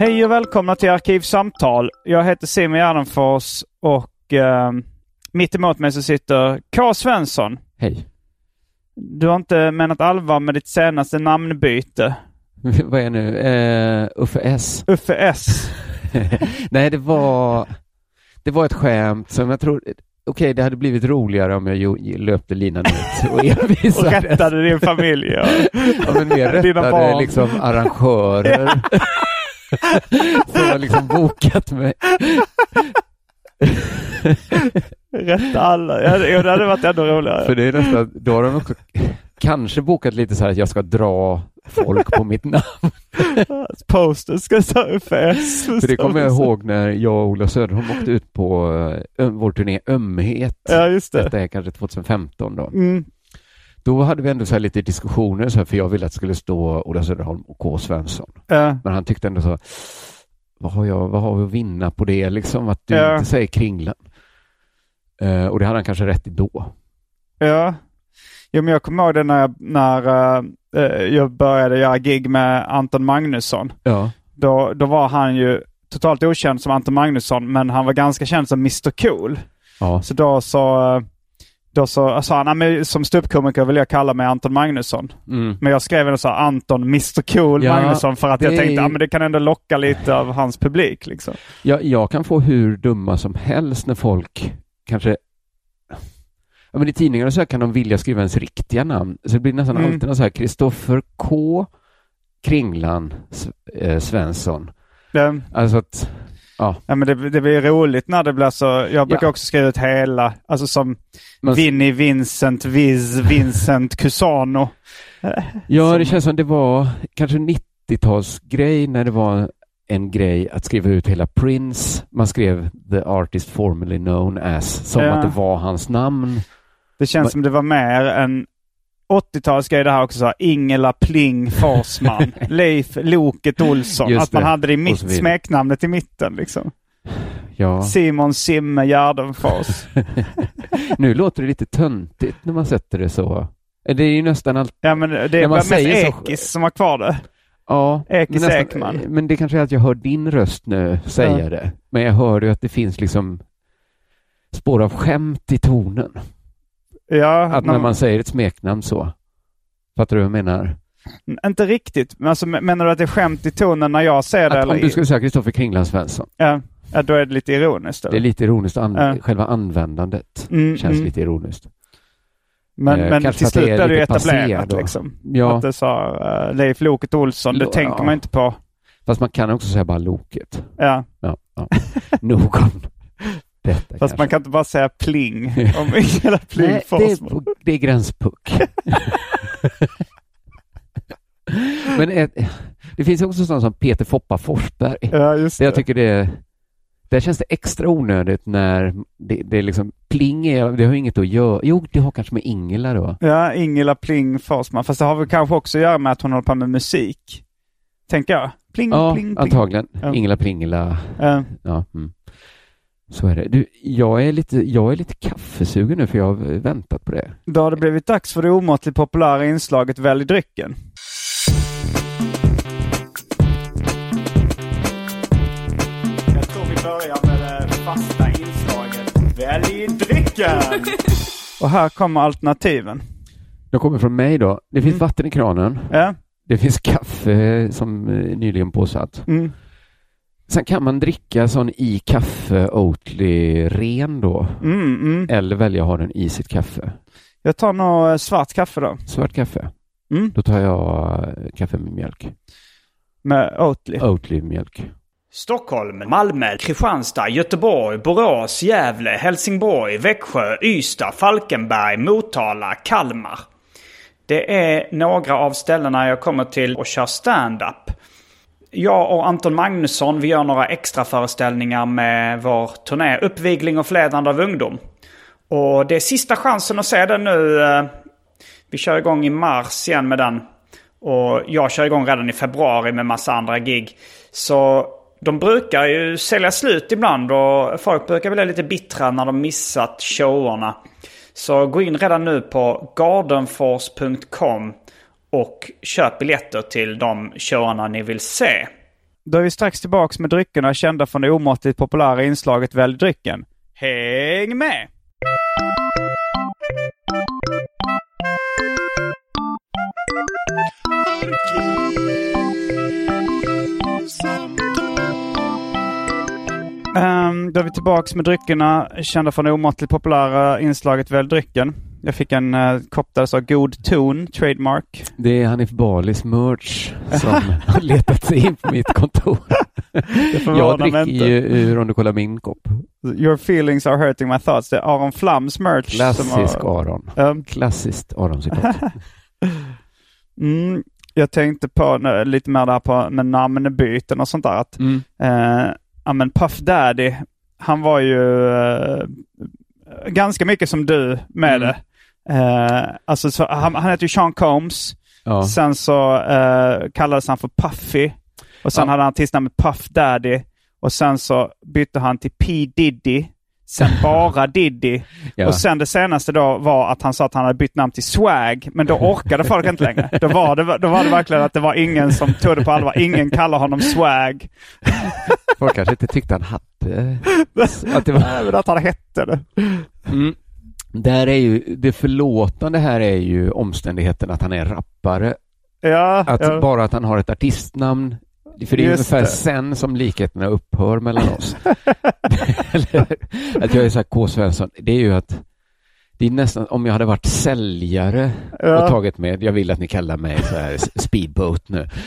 Hej och välkomna till Arkivsamtal. Jag heter Simon Gärdenfors och eh, mitt emot mig så sitter K. Svensson. Hej. Du har inte menat allvar med ditt senaste namnbyte. Vad är nu? Uh, Uffe S. Uffe S. Nej, det var, det var ett skämt som jag tror... Okej, det hade blivit roligare om jag löpte linan ut och Och envisades. rättade din familj. Ja. Ja, men mer rättade liksom arrangörer som har liksom bokat mig. Rätta alla. Ja, det, hade varit ännu roligare. För det är nästan, då har de också kanske bokat lite så här att jag ska dra folk på mitt namn. Posten ska stå S. För det kommer jag ihåg när jag och Ola Söderholm åkte ut på ö, vår turné Ömhet. Ja, just det. Detta är kanske 2015 då. Mm. Då hade vi ändå så lite diskussioner, så här, för jag ville att det skulle stå Ola Söderholm och K. Svensson. Ja. Men han tyckte ändå så, vad har jag, vad har vi att vinna på det liksom, att du Ja. inte säger Kringlan? Eh, och det hade han kanske rätt i då. Ja. Jo, men jag kommer ihåg det när, jag, när eh, jag började göra gig med Anton Magnusson. Ja. Då, då var han ju totalt okänd som Anton Magnusson, men han var ganska känd som Mr Cool. Ja. Så då så, då så sa han, "Nej, men som ståuppkomiker vill jag kalla mig Anton Magnusson. Mm. Men jag skrev ändå så här, Anton Mr Cool Ja, Magnusson för att jag är- tänkte att men det kan ändå locka lite av hans publik. Liksom. Jag, jag kan få hur dumma som helst när folk kanske Ja, men I tidningar och så kan de vilja skriva ens riktiga namn. Så det blir nästan Mm. alltid så här Kristoffer K. Kringlan eh, Svensson. Det, Alltså att, ja, men det, det blir roligt när det blir så. Jag brukar Ja. också skriva ut hela, alltså som man, Vinnie, Vincent, Viz, Vincent, Cusano. ja, som- det känns som det var kanske 90-talsgrej när det var en grej att skriva ut hela Prince. Man skrev the artist formerly known as som Ja. att det var hans namn. Det känns Men- som det var mer en 80-talsgrej det här också. Så här, Ingela Pling Forsman, Leif Loket Olsson. Just att man det. hade det i mitt, smeknamnet i mitten. Liksom. Ja. Simon Simme Gärdenfors. nu låter det lite töntigt när man sätter det så. Det är ju nästan allt. Ja men det är mest säger så- Ekis som har kvar det. Ja, Ekis men, Ekman. men det kanske är att jag hör din röst nu säga Ja. det. Men jag hör ju att det finns liksom spår av skämt i tonen. Ja, Att när man säger ett smeknamn så. Fattar du vad jag menar? Inte riktigt. Men alltså, menar du att det är skämt i tonen när jag säger det? Att om Eller? du skulle säga Kristoffer Kringland Svensson. ja, ja, då är det lite ironiskt. Det är Eller? lite ironiskt, an- Ja. själva användandet Mm, känns mm. lite ironiskt. Men, Eh, men till det slut är det ju etablerat liksom. Ja, Att det sa uh, Leif Loket Olsson, det Lo- tänker ja. man inte på. fast man kan också säga bara Loket. Ja, Ja, ja. Nog om fast kanske. man kan inte bara säga pling om Ingela Pling Nej, det är, det är gränspuck. Men ett, det finns också sådana som Peter Foppa Forsberg. Ja, just Det jag tycker det där känns det extra onödigt när det, det är liksom pling är, det har inget att göra. Jo, det har kanske med Ingela då. Ja, Ingela Pling Forsman. Fast det har väl kanske också att göra med att hon håller på med musik. Tänker jag. Pling, Ja, pling, pling. antagligen. Ja. Ingela Plingela. Ja. Ja, mm. Så är det. Du, jag är lite, jag är lite kaffesugen nu för jag har väntat på det. Då har det blivit dags för det omåttligt populära inslaget Välj drycken. Jag tror vi börjar med det fasta inslaget Välj drycken! Och här kommer alternativen. De kommer från mig då. Det finns mm. vatten i kranen. Ja. Det finns kaffe som eh, nyligen påsatt. Mm. Sen kan man dricka sån i kaffe Oatly ren då. Mm, mm. Eller välja att ha den i sitt kaffe. Jag tar nog eh, svart kaffe då. Svart kaffe. Mm. Då tar jag eh, kaffe med mjölk. Med Oatly. Oatly-mjölk. Stockholm, Malmö, Kristianstad, Göteborg, Borås, Gävle, Helsingborg, Växjö, Ystad, Falkenberg, Motala, Kalmar. Det är några av ställena jag kommer till och kör stand-up. Jag och Anton Magnusson vi gör några extra föreställningar med vår turné Uppvigling och förledande av ungdom. Och det är sista chansen att se den nu. Eh, vi kör igång i mars igen med den. Och jag kör igång redan i februari med massa andra gig. Så de brukar ju sälja slut ibland och folk brukar bli lite bittra när de missat showerna. Så gå in redan nu på gardenforce.com och köp biljetter till de showerna ni vill se. Då är vi strax tillbaks med dryckerna kända från det omåttligt populära inslaget Välj drycken. Häng med! Um, då är vi tillbaks med dryckerna kända från det omåttligt populära inslaget Välj drycken. Jag fick en uh, kopp där det sa God ton, trademark. Det är Hanif Balis merch som har letat sig in på mitt kontor. Jag dricker ju ur om du kollar min kopp. Your feelings are hurting my thoughts. Det är Aron Flams merch. Klassisk har, Aron. Um, Klassiskt Aron-citat. mm, jag tänkte på nu, lite mer där på med namnbyten och sånt där. Att, Mm. eh, ja, men Puff Daddy, han var ju eh, ganska mycket som du med Mm. det. Eh, alltså, så, han, han heter ju Sean Combs. Ja. Sen så eh, kallades han för Puffy. Och sen Ja. hade han artistnamnet Puff Daddy. Och sen så bytte han till P Diddy. Sen bara Diddy. Ja. Och sen det senaste då var att han sa att han hade bytt namn till Swag. Men då orkade folk inte längre. Då var, det, då var det verkligen att det var ingen som tog det på allvar. Ingen kallar honom Swag. Folk kanske inte tyckte han hade... Att det var... Även att han hette det. Mm. Där är ju, det förlåtande här är ju omständigheten att han är rappare. Ja, Att ja. bara att han har ett artistnamn. För det är Just ungefär det. sen som likheterna upphör mellan oss. Att jag är så här K. Svensson, det är ju att det är nästan, om jag hade varit säljare Ja. och tagit med, jag vill att ni kallar mig så här speedboat nu.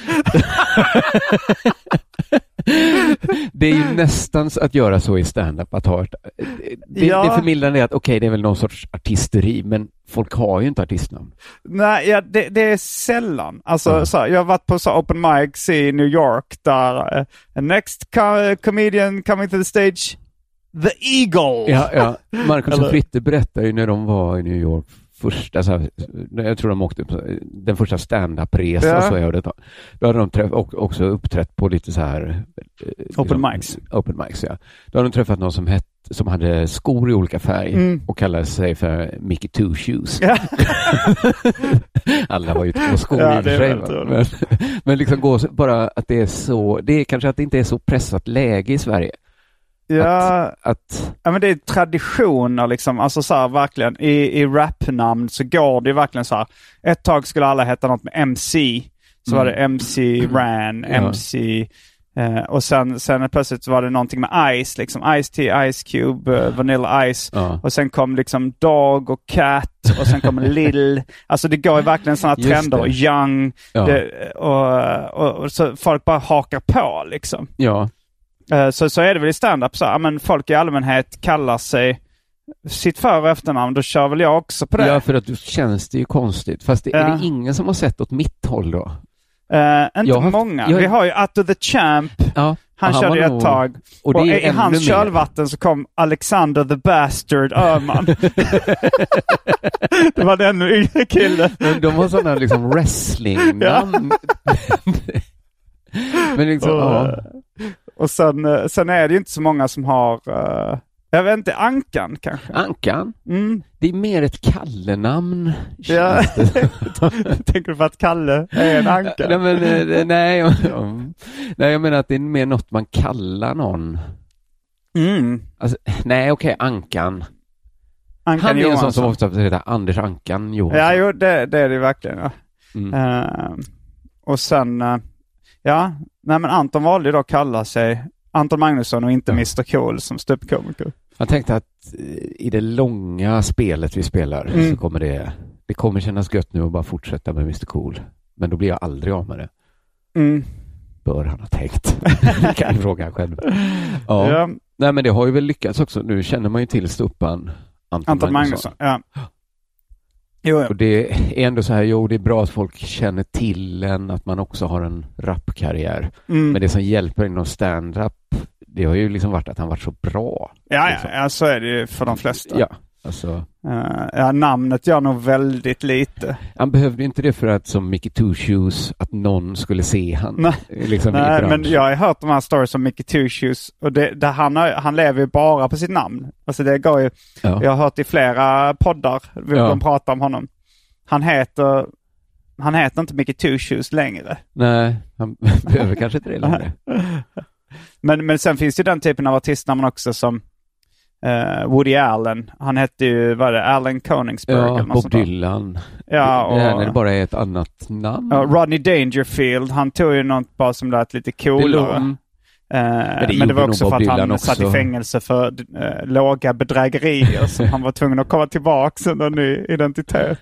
det är ju nästan att göra så i stand-up, att ha ett, det, Ja. det förmildrande är att okej, det är väl någon sorts artisteri, men folk har ju inte artistnamn. Nej, ja, det, det är sällan. Alltså, Ja. så, här, jag har varit på så open mics i New York där eh, next co- comedian coming to the stage, The Eagle. Ja, ja. Marcus och Fritte berättar ju när de var i New York första, så här, jag tror de åkte på den första stand-up-resan Ja. så då. Hade de träff, också uppträtt på lite så här eh, Open mics. Open mics, ja. Då hade de träffat någon som, hette, som hade skor i olika färg Mm. och kallade sig för Mickey Two Shoes. Ja. Alla var ju två skor Ja, i och för sig. Men, men liksom gå bara att det är så, det är kanske att det inte är så pressat läge i Sverige. Ja, Att, ja, men det är traditioner liksom. Alltså så här, verkligen. I, i rapnamn så går det ju verkligen så här. Ett tag skulle alla heta något med MC. Så var det MC Ran, Ja. MC. Eh, och sen, sen plötsligt var det någonting med Ice, liksom Ice T, Ice Cube, eh, Vanilla Ice. ja. Och sen kom liksom Dog och Cat och sen kom Lill. Alltså det går ju verkligen sådana trender. Och Young. Ja. Det, och, och, och så folk bara hakar på liksom. ja. Eh, Så, så är det väl i stand-up så. Men folk i allmänhet kallar sig sitt för och efternamn. Då kör väl jag också på det. Ja, för att då känns det ju konstigt. Fast det, är Ja. det ingen som har sett åt mitt håll då? Eh, inte har många. jag- Vi har ju Atto the Champ. Ja. Han, körde ju ett nog- tag. Och Och, i hans mer. kölvatten så kom Alexander the Bastard Öhman. det var den yngre killen. Men de har sådana liksom wrestlingnamn. Men liksom, Och, ja. och sen, eh, sen är det ju inte så många som har, eh, jag vet inte, Ankan kanske? Ankan, Mm. det är mer ett kallenamn. Ja. Tänker du på att Kalle är en anka? nej, men, eh, nej, ja. nej, jag menar att det är mer något man kallar någon. Mm. Alltså, nej, okej, Ankan. Ankan Han är en sån Johansson. som ofta heter Anders Ankan Johansson. Ja, jo, det, det är det verkligen. Ja. Mm. Eh, och sen, eh, ja, nej men Anton valde då att kalla sig Anton Magnusson och inte Ja. Mr Cool som ståuppkomiker. Jag tänkte att eh, i det långa spelet vi spelar Mm. så kommer det, det kommer kännas gött nu att bara fortsätta med Mr Cool. Men då blir jag aldrig av med det. Mm. Bör han ha tänkt? kan du fråga själv. Ja. Ja, Nej men det har ju väl lyckats också. Nu känner man ju till ståupparen Anton, Anton Magnusson. Magnusson. Ja. Jo, jo. Och det är ändå så här, jo det är bra att folk känner till en, att man också har en rapkarriär. Mm. Men det som hjälper inom stand-up, det har ju liksom varit att han varit så bra. ja, liksom. ja, så är det ju för de flesta. Ja, alltså. Eh, ja, namnet gör nog väldigt lite. Han behövde inte det för att som Mickey Two Shoes, att någon skulle se han. Nej. Liksom Nej, men jag har hört de här stories om Mickey Two Shoes och det, det, han, har, han lever ju bara på sitt namn. Alltså det går ju, ja. jag har hört i flera poddar, vi Ja. de pratar om honom. Han heter, han heter inte Mickey Two Shoes längre. Nej, han behöver kanske inte det längre. Men, men sen finns ju den typen av artistnamn också som eh, Woody Allen. Han hette ju, vad är det, Allen Koningsberg Ja, eller något Bob. Dylan. Ja, Det här när det och, bara är ett annat namn. ja, Rodney Dangerfield, han tog ju något bara som lät lite Det coolare. Eh, men det, gjorde var nog också för att han Dylan satt i också. fängelse för eh, låga bedrägerier som han var tvungen att komma tillbaka under en ny identitet.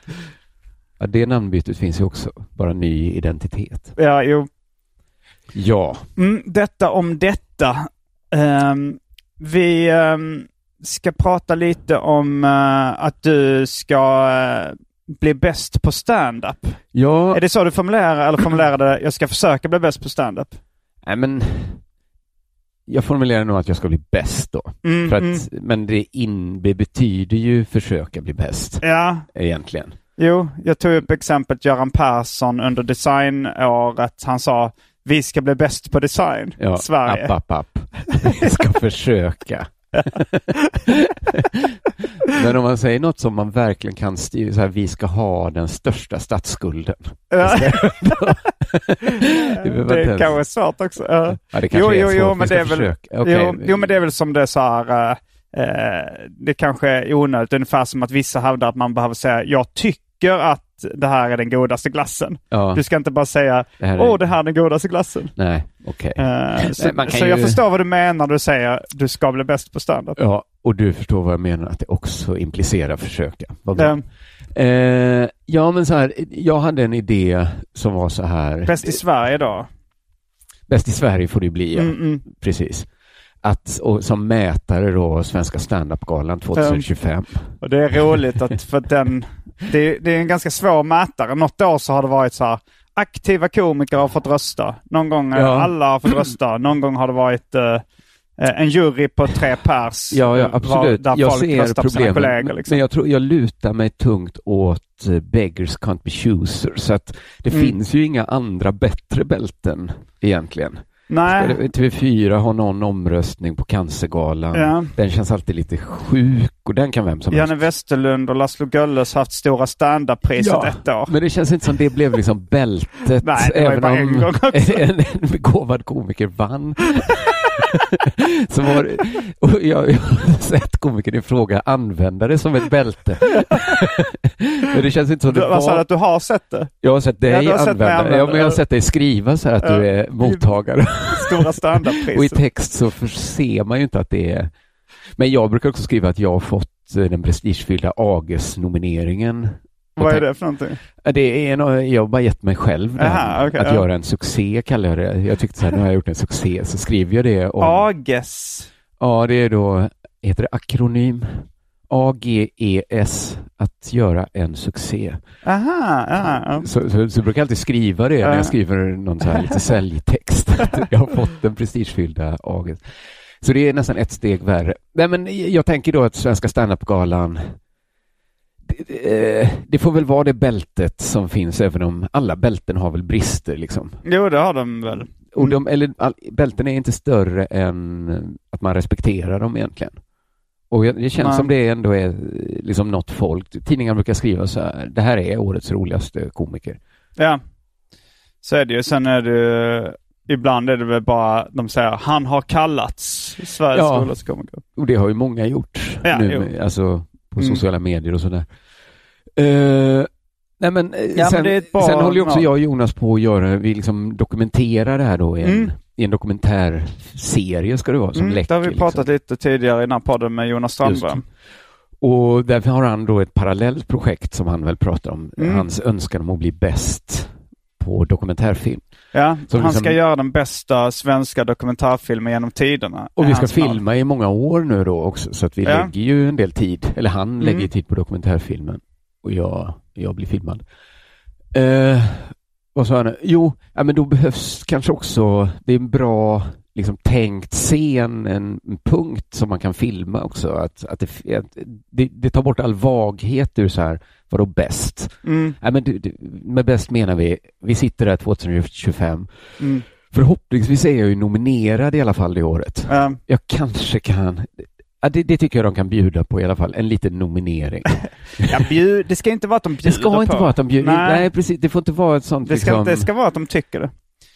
Ja, det namnbytet finns ju också. Bara ny identitet. Ja, jo. Ja, Mm, detta om detta. Ehm, vi ehm, ska prata lite om eh, att du ska eh, bli bäst på stand-up. ja. Är det så du formulerar, eller formulerade jag ska försöka bli bäst på stand-up? Nej, men jag formulerar nog att jag ska bli bäst då. Mm, För att, mm. Men det, in, det betyder ju försöka bli bäst Ja, egentligen. jo, jag tog upp exemplet Göran Persson under designåret. Han sa vi ska bli bäst på design, Ja, Sverige. app, app, app. Vi ska försöka. Men om man säger något som man verkligen kan styra, så här, vi ska ha den största statsskulden. Det det är kanske svårt också. Ja. Det kanske Jo, är jo, svårt, jo, men det är väl-. Okej. Jo, jo, men det är väl som det är så här. eh, eh, det kanske är onödigt, ungefär som att vissa hävdar att man behöver säga jag tycker att det här är den godaste glassen. Ja, Du ska inte bara säga det är... åh, det här är den godaste glassen. Nej, okej. Eh, så man kan så jag ju- förstår vad du menar när du säger du ska bli bäst på standup. Ja, och du förstår vad jag menar, att det också implicerar försöka. Bra. Eh, Eh, ja, men så här, jag hade en idé som var så här. bäst i Sverige då? Bäst i Sverige får det bli, ja. Mm, mm. Precis. Att, och som mätare då, Svenska standup-galan 2025. Och det är roligt att för den, det, det är en ganska svår mätare. Något år så har det varit så här, aktiva komiker har fått rösta. Någon gång Ja. alla har fått rösta. Någon gång har det varit eh, en jury på tre pers. Ja, ja eh, absolut. Där jag folk ser problemen. kollegor. Liksom. Men jag tror jag lutar mig tungt åt beggars can't be choosers. Så att det Mm. finns ju inga andra bättre bälten egentligen. Nej, TV4 har någon omröstning på Cancergalan. Ja. Den känns alltid lite sjuk och den kan vem som helst. Janne Westerlund och Gölles har haft stora standup-priset Ja, ett år. Men det känns inte som det blev liksom bältet. Nej, det var ju bara en gång också. en, en begåvad komiker vann. så var och jag, jag har sett komikern i fråga använda det som ett bälte. men det känns inte som det Du, vad sa du var. att du har sett det? Jag har sett dig Ja, har sett mig använda. Ja, använda men jag har sett dig skriva så här att du är mottagare. Stora och i text så ser man ju inte att det är... Men jag brukar också skriva att jag har fått den prestigefyllda Ages-nomineringen. Vad är det för någonting? Det är en, jag har bara gett mig själv den. Aha, okej, att ja. göra en succé kallar jag det. Jag tyckte så här, nu har jag gjort en succé, så skriver jag det om... Ages. Ja, det är då, heter det akronym? AGES, att göra en succé. Aha, ja. Så, så, så jag brukar alltid skriva det när Ja. jag skriver någon så här lite säljtext. Jag har fått den prestigefyllda AGES. Så det är nästan ett steg värre. Nej, men jag tänker då att Svenska standup-galan det, det, får väl vara det bältet som finns, även om alla bälten har väl brister. Liksom. Jo, det har de väl. Och de, eller, all, bälten är inte större än att man respekterar dem egentligen. Och det känns Nej. som det ändå är liksom något folk. Tidningar brukar skriva så här, det här är årets roligaste komiker. Ja, så är det ju. Sen är det ibland är det väl bara, de säger han har kallats Sveriges Ja. roligaste komiker. Och det har ju många gjort. Ja, nu, jo. alltså, på Mm. sociala medier och sådär. Eh, nej men, eh, Ja, men sen, ett bra- sen håller ju också ja. jag och Jonas på att göra, vi liksom dokumenterar det här då i en, Mm. i en dokumentärserie ska det vara som Mm, läcker. det har vi pratat liksom. lite tidigare i den här podden med Jonas Strandberg. Och därför har han då ett parallellt projekt som han väl pratar om, Mm. hans önskan om att bli bäst på dokumentärfilm. Ja, Som han liksom- ska göra den bästa svenska dokumentärfilmen genom tiderna. Och vi ska filma i många år nu då också, så att vi Ja. lägger ju en del tid, eller han Mm. lägger tid på dokumentärfilmen och jag, jag blir filmad. Eh, vad sa jag nu? Jo, ja, men då behövs kanske också, det är en bra liksom tänkt scen, en, en punkt som man kan filma också. Att, att, det, att det, det tar bort all vaghet ur så här, vadå bäst? Mm, Nej, men med bäst menar vi, vi sitter där 2025. mm, Förhoppningsvis är jag ju nominerad i alla fall det året. ja. Jag kanske kan, ja, det, det tycker jag de kan bjuda på i alla fall, en liten nominering. Ja, bjud, det ska inte vara att de bjuder Det ska inte på. vara att de bjuder, nej. Nej. precis, det får inte vara ett sånt Det ska, liksom, det ska vara att de tycker det.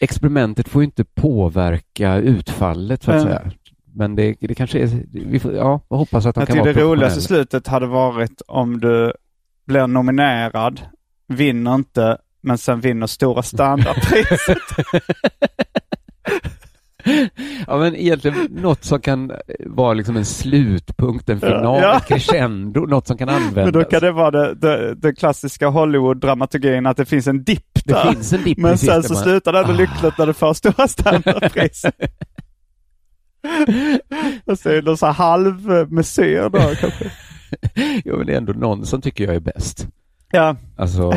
Experimentet får ju inte påverka utfallet så att Ja. säga. Men det, det kanske är, vi får, ja, jag hoppas att de Jag kan vara det roligaste slutet hade varit om du blir nominerad, vinner inte, men sen vinner stora standardpriset. Ja men egentligen något som kan vara liksom en slutpunkt, en final, Ja. ett crescendo, något som kan användas. Men då kan det vara det, det, det klassiska Hollywood-dramaturgin att det finns en dipp det där. finns en dipp Men sen så man- slutar det ändå Ah. lyckligt när du får stora standardpriset. Och så är det så här halvmesyr då kanske. Jo men det är ändå någon som tycker jag är bäst. Ja, Alltså,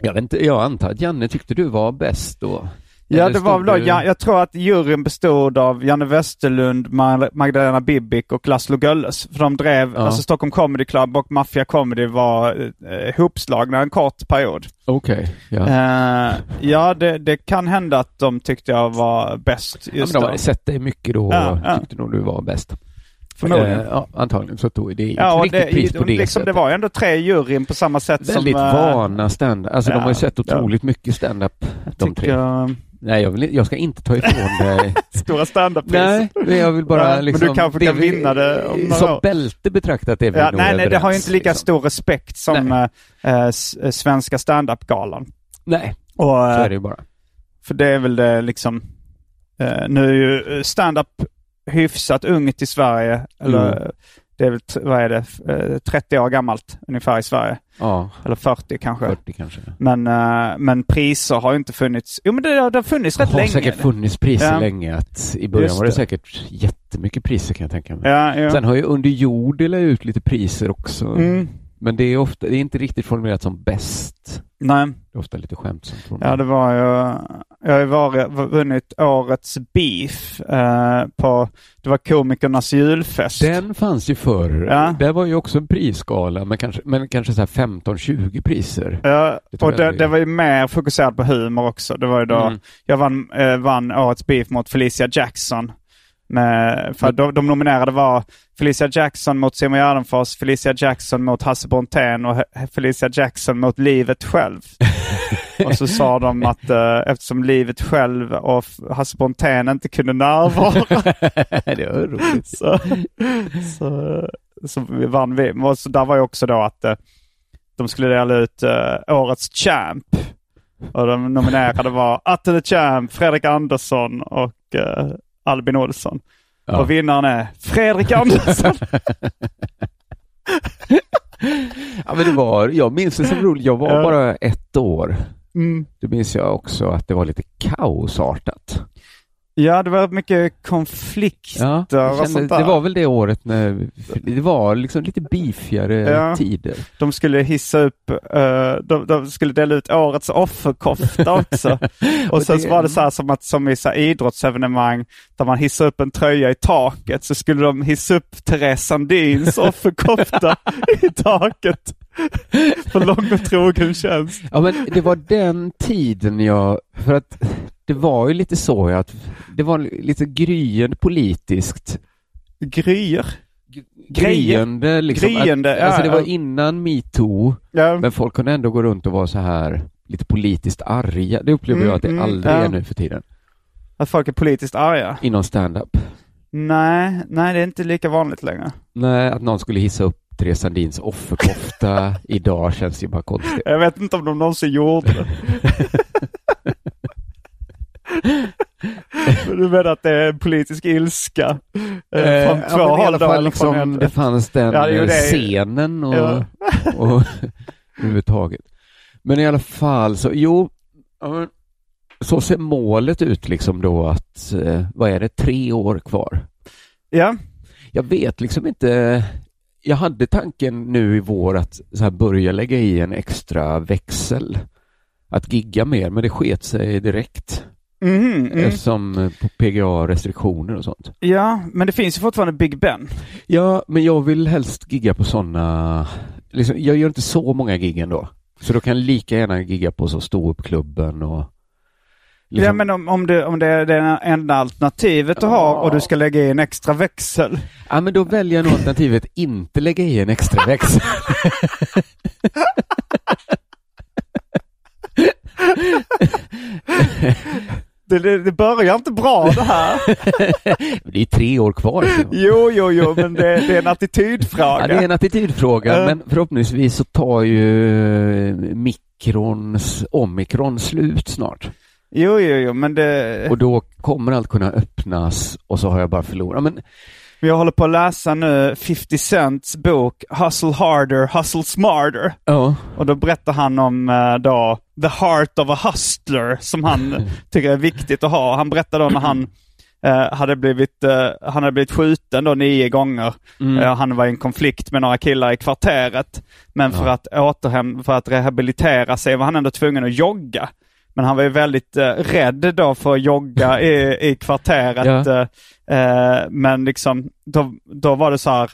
jag vet inte, jag antar att Janne tyckte du var bäst då? Ja det var väl då, du- ja, jag tror att juryn bestod av Janne Westerlund, Ma- Magdalena Bibic och Laszlo Gölles. För de drev, Ja. alltså Stockholm Comedy Club och Mafia Comedy var eh, ihopslagna en kort period. Okej, ja. Eh, ja, det, det kan hända att de tyckte jag var bäst ja men just de hade sett dig mycket då och Ja, ja. tyckte nog du var bäst. Förmodligen. Eh, ja, antagligen. Så är det Ja, riktigt det, pris på det liksom, det var ju ändå tre juryn på samma sätt Väldigt som... eh, vana stand Alltså de ja, har ju sett ja. otroligt mycket stand-up, de tre. jag- Nej, jag, vill, jag ska inte ta ifrån dig. Stora standardpris. nej, men jag vill bara men liksom... du kanske det kan vi- vinna det om några Som år. bälte betraktat är vi Ja, nog nej, nej, det har ju inte lika liksom. stor respekt som eh, eh, eh, Svenska standup-galan. Nej, Och, så eh, är det ju bara. För det är väl det liksom... Eh, nu är ju eh, stand-up hyfsat ungt i Sverige. Eller det är väl, vad är det, eh, 30 år gammalt ungefär i Sverige. Ja, Eller 40 kanske. 40 kanske. Men, eh, men priser har ju inte funnits. Jo men det, har- det har funnits Det rätt har länge. säkert funnits priser Ja. länge. Att I början Just var det det. säkert jättemycket priser kan jag tänka mig. Ja, ja. Sen har ju Under jord delat ut lite priser också. Mm. Men det är ofta, det är inte riktigt formulerat som bäst. Nej, Det är ofta lite skämtsamt. ja det var ju... Jag har varit, vunnit årets beef eh, på... Det var komikernas julfest. Den fanns ju förr. Ja. Det var ju också en prisskala, men kanske, men kanske så här 15-20 priser. Ja, Det och det, det var ju mer fokuserat på humor också. Det var ju då, Mm. jag vann, eh, vann årets beef mot Felicia Jackson. Med, för de, de nominerade var Felicia Jackson mot Simon Gärdenfors, Felicia Jackson mot Hasse Brontén och Felicia Jackson mot livet själv. och så sa de att eh, eftersom livet själv och Hasse Brontén inte kunde närvara det var roligt. så, så, så vi vann vi. Och så där var ju också då att eh, de skulle dela ut eh, årets champ. Och de nominerade var Atte the Champ, Fredrik Andersson och eh, Albin Olsson. Ja. Och vinnaren är Fredrik Andersson. ja, men det var, jag minns det som roligt. Jag var bara ett år. Mm. Då minns jag också att det var lite kaosartat. Ja, det var mycket konflikter Ja, jag och kände, sånt där. det var väl det året när det var liksom lite beefigare Ja. tider. De skulle hissa upp, eh, de, de skulle dela ut årets offerkofta också. och sen det- så var det så här som att som i så idrottsevenemang där man hissar upp en tröja i taket så skulle de hissa upp Therese Sandins offerkofta i taket. För lång och trogen tjänst. Ja, men det var den tiden jag, för att det var ju lite så att det var lite gryende politiskt. Gryer. Gryende liksom. Gryende, att, ja, alltså det var innan metoo, Ja. men folk kunde ändå gå runt och vara så här lite politiskt arga. Det upplever Mm, jag att det mm, aldrig ja. är nu för tiden. Att folk är politiskt arga. Inom stand-up. Nej, nej det är inte lika vanligt längre. Nej, att någon skulle hissa upp Therese Sandins offerkofta idag känns ju bara konstigt. Jag vet inte om de någonsin gjorde det. du menar att det är en politisk ilska? Eh, från Eh, två ja, men i håll då, från liksom, det fanns den Ja, jo, eh, det scenen och, Ja. och överhuvudtaget. Men i alla fall så, jo, så ser målet ut liksom då att, eh, vad är det, tre år kvar? Ja, Jag vet liksom inte, jag hade tanken nu i vår att så här börja lägga i en extra växel. Att gigga mer, men det sket sig direkt. Mhm, mm. Eftersom eh, PGA restriktioner och sånt. ja, men det finns ju fortfarande Big Ben. Ja, men jag vill helst gigga på sådana... Liksom, jag gör inte så många gig ändå. Så då kan lika gärna gigga på så ståuppklubben och... liksom- Ja, men om, om, det, om det är det enda alternativet du har och du ska lägga i en extra växel. Ja, men då väljer jag nog alternativet inte lägga i en extra växel. Det, det, det börjar inte bra det här. det är tre år kvar. Jo, jo, jo, men det, det är en attitydfråga. Ja, det är en attitydfråga, Ja. men förhoppningsvis så tar ju mikrons, omikron slut snart. Jo, jo, jo, men det... Och då kommer allt kunna öppnas och så har jag bara förlorat. Men Jag håller på att läsa nu 50 Cents bok Hustle Harder, Hustle Smarter. ja, Och då berättar han om eh, då The Heart of a Hustler som han tycker är viktigt att ha. Han berättar då när han eh, hade blivit, eh, han hade blivit skjuten då nio gånger. Mm. Eh, han var i en konflikt med några killar i kvarteret. Men för, att återhäm- för att rehabilitera sig var han ändå tvungen att jogga. Men han var ju väldigt eh, rädd då för att jogga i, i kvarteret. Ja. Eh, eh, men liksom, då, då var det så här.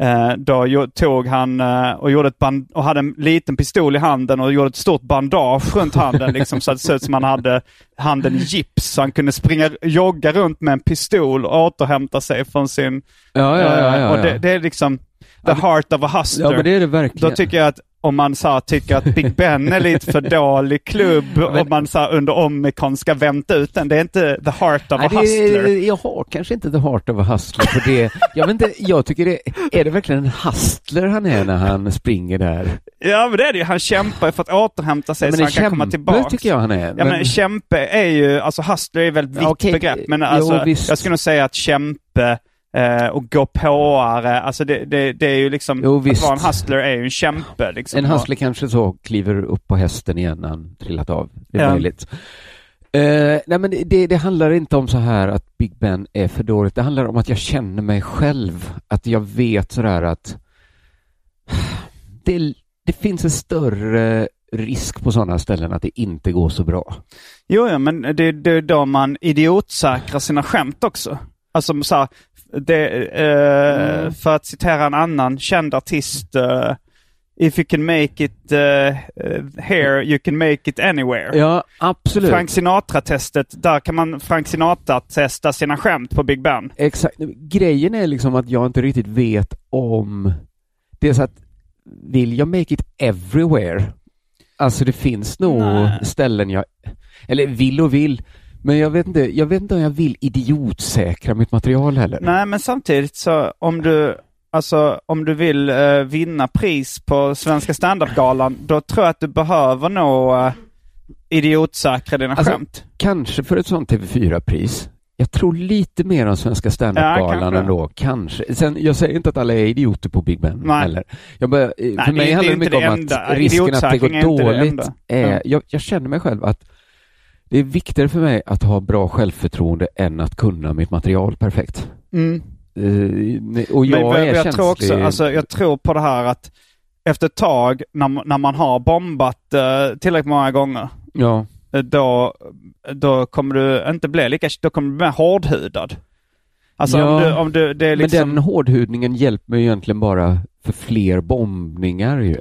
Eh, då tog han eh, och, gjorde ett band- och hade en liten pistol i handen och gjorde ett stort bandage runt handen liksom, så att det såg ut som han hade handen i gips. Så han kunde springa, jogga runt med en pistol och återhämta sig från sin... ja, ja, ja, eh, ja, och ja. det, det är liksom the heart of a hustler. ja men det är det verkligen. Då tycker jag att om man så tycker att Big Ben är lite för dålig klubb och man så under Omikron ska vänta ut den. Det är inte the heart of Nej, a det hustler. är, jag har kanske inte the heart of a hustler för det. Jag vet inte, jag tycker det, är det verkligen en hustler han är när han springer där? Ja men det är det ju. Han kämpar för att återhämta sig men så han kan komma tillbaka. tycker jag han är. Ja men kämpe är ju, alltså hustler är ett väldigt vitt Ja, okej. begrepp. Men Jo, alltså, visst. jag skulle nog säga att kämpe eh, och gå påare, alltså det, det, det är ju liksom, Jo, att vara en hustler är ju en kämpe. Liksom. en hustler kanske så kliver upp på hästen igen när han trillat av. Det är Ja. möjligt. Eh, nej men det, det handlar inte om så här att Big Ben är för dåligt. Det handlar om att jag känner mig själv. Att jag vet sådär att det, det finns en större risk på sådana ställen att det inte går så bra. Jo, ja, men det, det är då man idiotsäkrar sina skämt också. Alltså så här, det, eh, Mm. för att citera en annan känd artist. eh, If you can make it eh, here, you can make it anywhere. Ja, absolut. Frank Sinatra-testet, där kan man Frank Sinatra-testa sina skämt på Big Ben. Exakt. Grejen är liksom att jag inte riktigt vet om... Det är så att, vill jag make it everywhere? Alltså det finns nog Nej. ställen jag... Eller vill och vill. Men jag vet inte, jag vet inte om jag vill idiotsäkra mitt material heller. Nej, men samtidigt så om du, alltså, om du vill eh, vinna pris på Svenska standup-galan, då tror jag att du behöver nog uh, idiotsäkra dina Alltså, skämt. Kanske för ett sånt TV4-pris. Jag tror lite mer om Svenska Ja, standup-galan kanske. ändå. Kanske. Sen, jag säger inte att alla är idioter på Big Ben Nej. heller. Jag bara, eh, det för är- mig det är handlar det mycket om enda. att risken att det går är dåligt är... Ja. Jag, jag känner mig själv att det är viktigare för mig att ha bra självförtroende än att kunna mitt material perfekt. Mm. Eh, och jag Men är jag, jag, tror också, alltså, jag tror på det här att efter ett tag, när, man- när man har bombat uh, tillräckligt många gånger, Ja, eh, då, då kommer du inte bli lika, då kommer du bli mer hårdhudad. Alltså Ja, om du, om du, det är liksom... men den hårdhudningen hjälper mig egentligen bara för fler bombningar ju.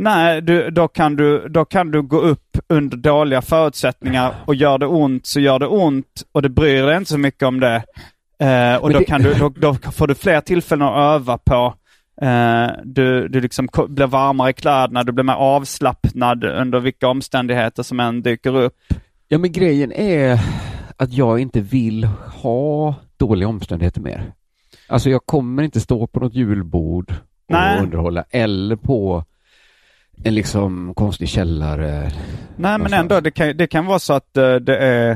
Nej, du, då, kan du, då kan du gå upp under dåliga förutsättningar och gör det ont så gör det ont och det bryr dig inte så mycket om det. Eh, och då, det- kan du, då, då får du fler tillfällen att öva på. Eh, du du liksom blir varmare i kläderna, du blir mer avslappnad under vilka omständigheter som än dyker upp. Ja, men grejen är att jag inte vill ha dåliga omständigheter mer. Alltså jag kommer inte stå på något julbord och Nej. underhålla eller på en liksom konstig källare. Nej, men ändå, det kan, det kan vara så att eh, det är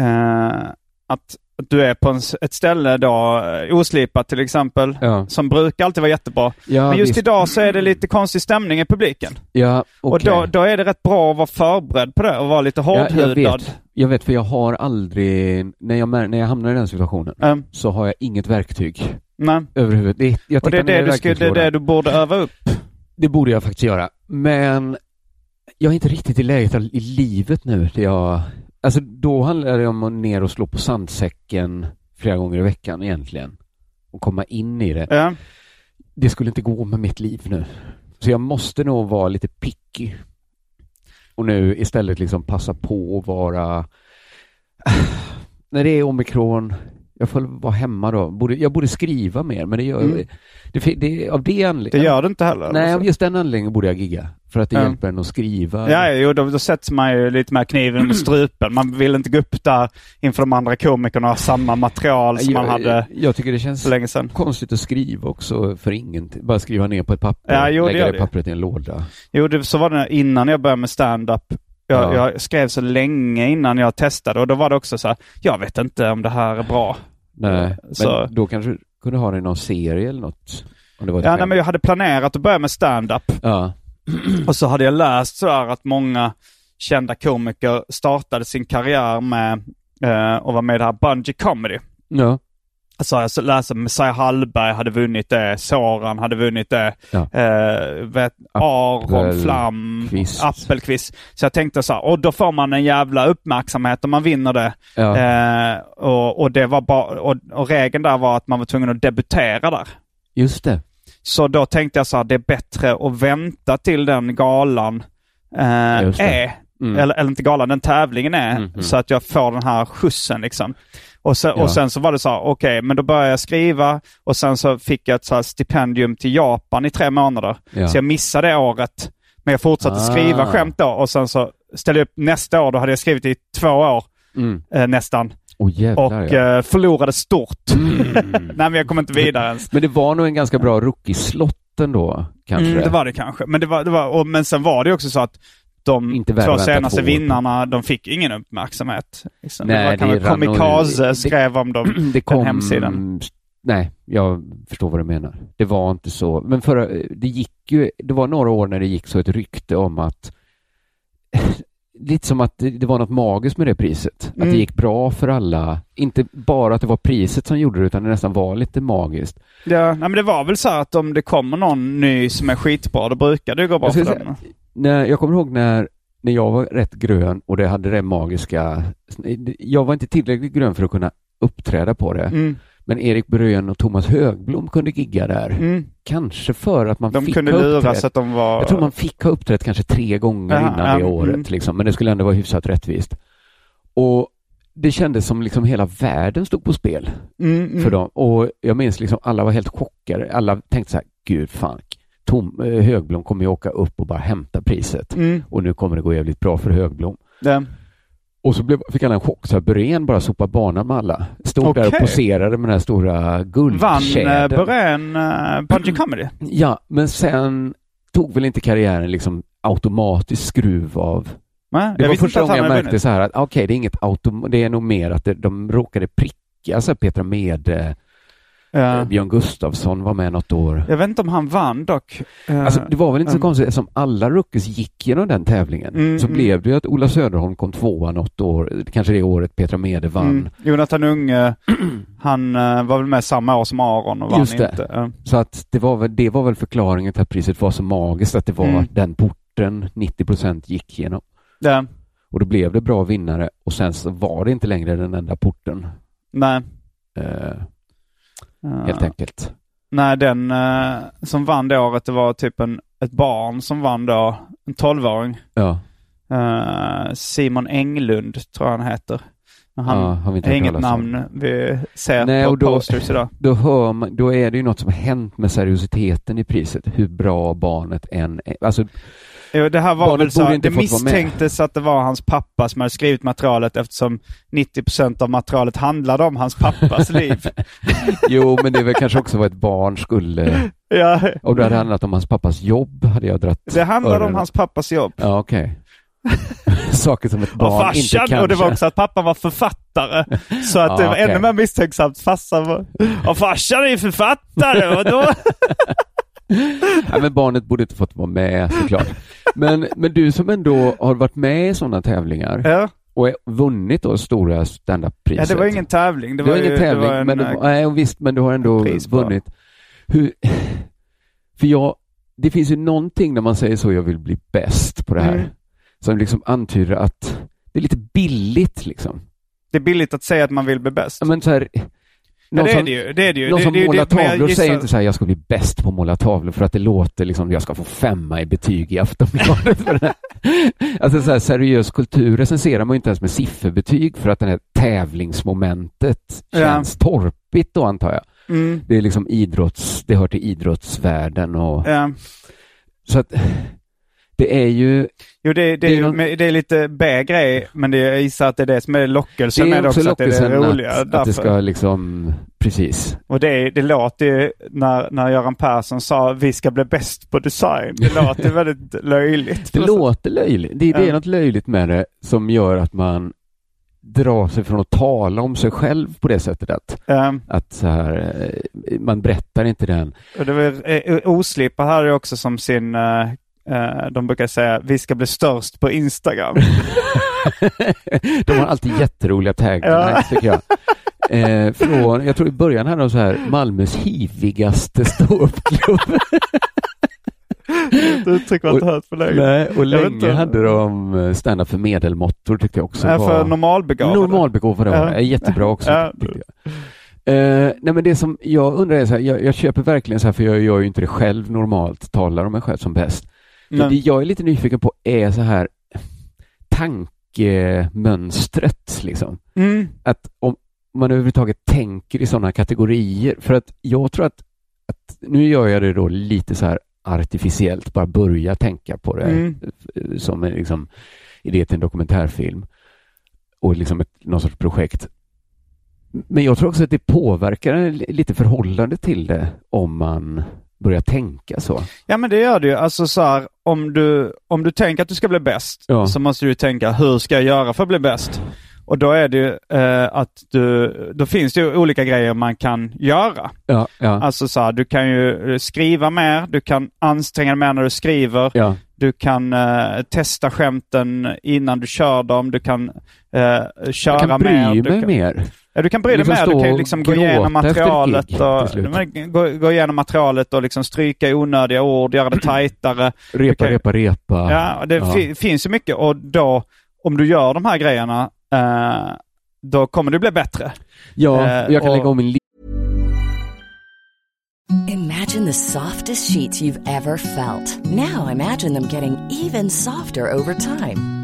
eh, att du är på en, ett ställe då, eh, oslipat till exempel, Ja, som brukar alltid vara jättebra. ja Men just visst. idag så är det lite konstig stämning i publiken. Ja, Och okej. då, då är det rätt bra att vara förberedd på det och vara lite Ja, jag hårdhudad. vet. Jag vet, för jag har aldrig, när jag, när jag hamnar i den situationen, Eh, så har jag inget verktyg nej. överhuvudtaget. Det, Och det är det, du ska, det är det du borde öva upp. Det borde jag faktiskt göra. Men jag är inte riktigt i läget i livet nu jag... Alltså då handlar det om att ner och slå på sandsäcken flera gånger i veckan egentligen. Och komma in i det. Ja. Det skulle inte gå med mitt liv nu. Så jag måste nog vara lite picky. Och nu istället liksom passa på att vara... När det är omikron, jag får vara hemma då. Borde, jag borde skriva mer, men det gör Mm. det, det, av det anledningen. Det gör du inte heller. Nej, alltså. av just den anledningen borde jag gigga. För att det Ja. hjälper en att skriva. Ja, jo, då, då sätts man ju lite med kniven med strupen. Man vill inte gå upp där inför de andra komikerna och ha samma material som man jag, hade jag tycker det känns länge sedan. konstigt att skriva också för ingenting. Bara skriva ner på ett papper, Ja, jo, lägga det det. pappret i en låda. Jo, det, så var det innan jag började med stand-up. Jag, Ja. jag skrev så länge innan jag testade och då var det också så här, jag vet inte om det här är bra. Nej, Så- men då kanske du kunde ha det i någon serie eller något. Om det var Ja, nej, men jag hade planerat att börja med stand-up ja. och så hade jag läst så här att många kända komiker startade sin karriär med eh, att vara med i det här Bungee Comedy. ja. Alltså jag så läste Messiah Hallberg hade vunnit det, Soran hade vunnit det, Ja. eh, vet, Aron. Flam, Appelqvist. Så jag tänkte så här, och då får man en jävla uppmärksamhet om man vinner det. Ja. Eh, och, och, det var bara, och, och regeln där var att man var tvungen att debutera där. Just det. Så då tänkte jag så här, det är bättre att vänta till den galan eh, är. Mm. Eller, eller inte galan, den tävlingen är. Mhm. Så att jag får den här skjutsen liksom. Och sen, Ja. och sen så var det så här, okej, men då började jag skriva och sen så fick jag ett så stipendium till Japan i tre månader. Ja. Så jag missade året. Men jag fortsatte Ah. skriva skämt då och sen så ställde jag upp nästa år. Då hade jag skrivit i två år Mm. eh, nästan. Åh jävlar Och ja. Mm. eh, förlorade stort. Nej men jag kom inte vidare ens. Men det var nog en ganska bra rookie-slott ändå, kanske. Mm, det var det kanske. Men, det var, det var, och, men sen var det också så att de två senaste på. vinnarna, de fick ingen uppmärksamhet. Liksom. Nej, det var det Komikaze det- skrev om dem, det kom... den hemsidan. Nej, jag förstår vad du menar. Det var inte så. Men förra, det gick ju, det var några år när det gick så ett rykte om att lite som att det, var något magiskt med det priset. Att Mm. det gick bra för alla. Inte bara att det var priset som gjorde det, utan det nästan var lite magiskt. Ja, nej, men det var väl så att om det kommer någon ny som är skitbra, då brukar det gå bra Jag för den. När, jag kommer ihåg när, när jag var rätt grön och det hade det magiska. Jag var inte tillräckligt grön för att kunna uppträda på det. Mm, Men Erik Brön och Thomas Högblom kunde gigga där. mm. Kanske för att man De fick kunde uppträtt. att de var... Jag tror man fick ha uppträtt kanske tre gånger Ja, innan ja, det året, mm. liksom. men det skulle ändå vara hyfsat rättvist. Och det kändes som liksom hela världen stod på spel mm, mm. för dem. Och jag minns liksom alla var helt chockade. Alla tänkte så här, gud fan, Tom, eh, Högblom kommer ju åka upp och bara hämta priset. Mm, Och nu kommer det gå jävligt bra för Högblom. det. Och så blev, fick alla en chock, så här, Byrén bara sopa banan med alla. Stod där och poserade med den här stora Vann eh, guldtjädern. Börén uh, Bungee Comedy? Ja, men sen tog väl inte karriären liksom automatiskt skruv av Nej, Det var första gången jag märkte så här att okej, det är inget autom... Det är nog mer att det, de råkade pricka så här, Petra Mede, Ja. eh, Björn Gustafsson var med något år. Jag vet inte om han vann dock. Eh, Alltså, det var väl inte så mm. konstigt eftersom alla rookies gick genom den tävlingen. Mm, så mm. blev det ju att Ola Söderholm kom tvåa något år, kanske det året Petra Mede vann. Mm. Jonathan Unge, han eh, var väl med samma år som Aron och vann Just det. inte. Så att det var, väl, det var väl förklaringen till att priset var så magiskt, att det var Mm. den porten 90 procent gick genom. Ja. Och då blev det bra vinnare och sen så var det inte längre den enda porten. Nej. Eh, Eh, helt enkelt. Nej, den eh, som vann det året, det var typ en, ett barn som vann då, en tolvåring. Ja, Eh, Simon Englund tror jag han heter. Men han ja, har vi inte är inget om. namn vi ser Nej, på och då- posters idag. då, hör man, då är det ju något som har hänt med seriositeten i priset. Hur bra barnet än är. Alltså, Jo, det här var väl så, inte det misstänktes att det var hans pappa som hade skrivit materialet eftersom 90% av materialet handlade om hans pappas liv. Jo, men det är väl kanske också vad ett barn skulle... Ja, Om det hade handlat om hans pappas jobb hade jag dratt det handlade om öronen. hans pappas jobb. Ja, okej. Saker som ett Och barn inte farsan, kanske... och det var också att pappan var författare. Så att Ja, det var okej. ännu mer misstänksamt. Farsan var, och farsan är ju författare och då... Ja, men barnet borde inte fått vara med såklart. Men, men du som ändå har varit med i sådana tävlingar ja. och är- vunnit då stora ja, standup-priset. det var ingen tävling. Det Det var, var ju, ingen tävling, det var en, men, det, eh, var- nej, visst, men du har ändå vunnit. Hur, för jag, det finns ju någonting när man säger så, jag vill bli bäst på det här, Mm. som liksom antyder att det är lite billigt liksom. det är billigt att säga att man vill bli bäst. Ja, men så här, Någon det är som, det ju. Det är det ju. någon det, som det, målar tavlor gissar- säger inte så här, jag ska bli bäst på att måla tavlor för att det låter liksom, jag ska få femma i betyg i Aftonbladet. alltså så här, seriös kultur recenserar man ju inte ens med sifferbetyg för att det här tävlingsmomentet Ja. känns torpigt då antar jag. Mm, Det är liksom idrotts, det hör till idrottsvärlden och ja. så att det är ju, Jo, det, det, är ju, någon- men det är lite B-grej, men det, jag gissar att det är det som är lockelsen med det också att det är det roliga. att, att det ska liksom, precis. Och det, det låter ju, när, när Göran Persson sa vi ska bli bäst på design, det låter väldigt löjligt. Det låter löjligt. Det, det är något löjligt med det som gör att man drar sig från att tala om sig själv på det sättet att, Um, att så här, eh, man berättar inte den. och det var, eh, Oslipa hade ju också som sin, eh, de brukar säga vi ska bli störst på Instagram. De har alltid jätteroliga taglines Ja. tycker jag. Eh, från, jag tror i början hade de så här Malmös hivigaste ståuppklubb. Ett uttryck man inte hört för länge. Nej, och länge hade de eh, stand-up för medelmåttor tyckte jag också Nej, var... för normalbegåvade. Normalbegåvade var Ja. det. Jättebra också. Ja. Eh, nej men det som jag undrar är så här, jag, jag köper verkligen så här, för jag gör ju inte det själv normalt, talar om mig själv som bäst. Men det jag är lite nyfiken på är så här tankemönstret liksom. mm, Att om man överhuvudtaget tänker i sådana kategorier, för att jag tror att, att nu gör jag det då lite så här artificiellt, bara börja tänka på det Mm. som en liksom, idé till en dokumentärfilm och liksom ett, någon sorts projekt. Men jag tror också att det påverkar lite förhållande till det om man börjar tänka så. Ja men det gör det ju. Alltså så här, om du, om du tänker att du ska bli bäst Ja. så måste du tänka hur ska jag göra för att bli bäst? Och då är det ju eh, att du, då finns det ju olika grejer man kan göra. Ja, ja, Alltså så här, du kan ju skriva mer, du kan anstränga dig mer när du skriver, ja. du kan eh, testa skämten innan du kör dem, du kan eh, köra Jag kan bry mer. mig du kan, mer. Ja, du kan bry dig mer. Du kan ju liksom gå igenom materialet och gå, gå igenom materialet och liksom stryka i onödiga ord, göra det tajtare. Repa, kan- repa, repa. Ja, det Ja. fi- finns ju mycket och då, om du gör de här grejerna, eh, då kommer du bli bättre. Ja, Eh, jag kan och- lägga om min li- Imagine the softest sheets you've ever felt. Now imagine them getting even softer over time.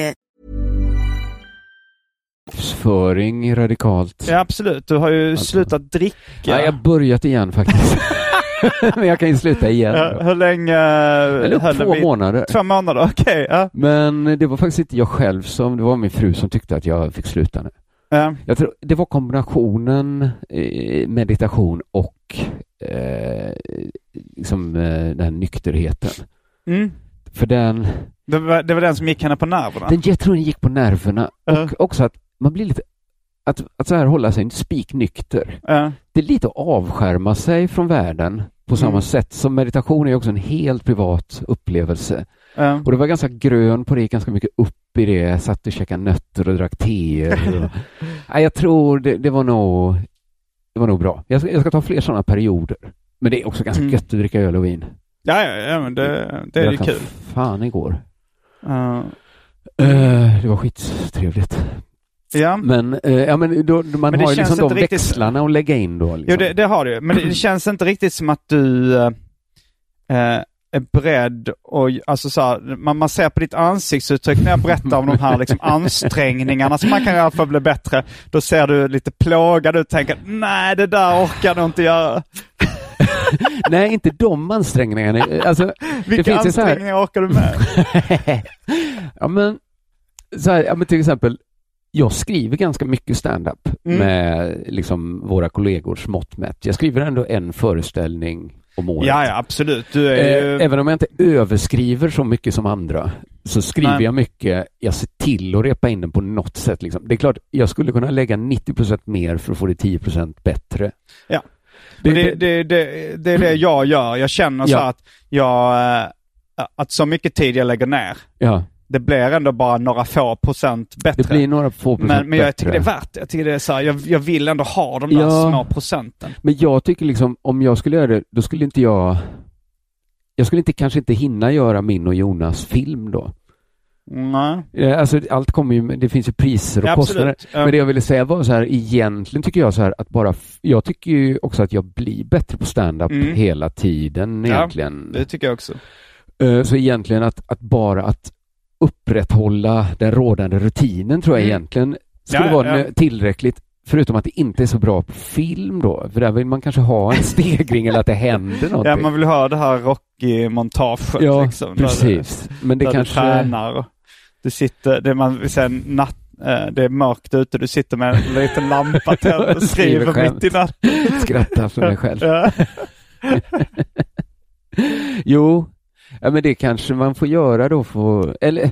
Livsföring radikalt. Ja, absolut. Du har ju Alltså. slutat dricka. Ja, jag har börjat igen faktiskt. Men jag kan ju sluta igen. Ja, hur länge Eller höll två vid- månader. Två månader, okej. ja. Men det var faktiskt inte jag själv som, det var min fru som tyckte att jag fick sluta nu. Ja. Jag tror det var kombinationen eh, meditation och eh, liksom, eh, den här nykterheten. Mm. För den, Det, var, det var den som gick henne på nerverna? den jag tror den gick på nerverna Ja. och också att man blir lite, att, att så här hålla sig spiknykter. Ja. Det är lite att avskärma sig från världen på samma Mm. sätt som meditation är också en helt privat upplevelse. Ja. Och det var ganska grön på det, ganska mycket upp i det. Jag satt och käkade nötter och drack teer. Nej, jag tror det, det var nog det var nog bra. Jag ska, jag ska ta fler sådana perioder. Men det är också ganska Mm. gött att dricka öl och vin. Ja, ja, ja, men det, det är ju kul. Fan igår. Ja. Eh, det var skittrevligt. Ja. Men, eh, ja, men då, man Men har ju liksom de riktigt- växlarna att lägga in då. Liksom. Jo, det, det har du. Men det, det känns inte riktigt som att du eh, eh, är beredd och alltså så här, man, man ser på ditt ansiktsuttryck när jag berättar om de här liksom, ansträngningarna som man kan göra för att bli bättre. Då ser du lite plågad ut och tänker nej det där orkar du inte göra. Nej, inte de ansträngningarna. Alltså, Vilka så här, ansträngningar orkar du med? ja, men, så här, ja, men till exempel, jag skriver ganska mycket stand-up Mm. med liksom, våra kollegors mått mätt. Jag skriver ändå en föreställning om året. Ja, ja absolut. Du är ju... Eh, även om jag inte överskriver så mycket som andra så skriver Nej. jag mycket. Jag ser till att repa in den på något sätt. Liksom. Det är klart, jag skulle kunna lägga 90% mer för att få det 10% bättre. Ja. Det, Det, det, det, är det jag gör. Jag känner så Ja. att jag, eh, att så mycket tid jag lägger ner, ja, det blir ändå bara några få procent bättre. det blir några få procent men, men jag bättre. tycker det är värt. Jag tycker det är så här, jag, jag vill ändå ha de där Ja. små procenten. Men jag tycker liksom, om jag skulle göra det, då skulle inte jag... Jag skulle inte, kanske inte hinna göra min och Jonas film då. Nej. Eh, Alltså allt kommer ju, det finns ju priser och Ja, kostnader. Ja. Men det jag ville säga var så här, egentligen tycker jag så här att bara, jag tycker ju också att jag blir bättre på stand-up Mm. hela tiden Ja, egentligen. Det tycker jag också. Eh, Så egentligen att, att bara att upprätthålla den rådande rutinen tror jag Mm. egentligen skulle Ja, vara ja. tillräckligt. Förutom att det inte är så bra på film då, för där vill man kanske ha en stegring eller att det händer någonting. Ja, man vill ha det här Rocky-montaget Ja, liksom. där precis. Men Du, det där kanske... du tränar och du sitter, det man sen natt, eh, det är mörkt ute, du sitter med en liten lampa tänd och Skriver skriver mitt i natten. Skratta för mig själv. Jo, ja, men det kanske man får göra då för, eller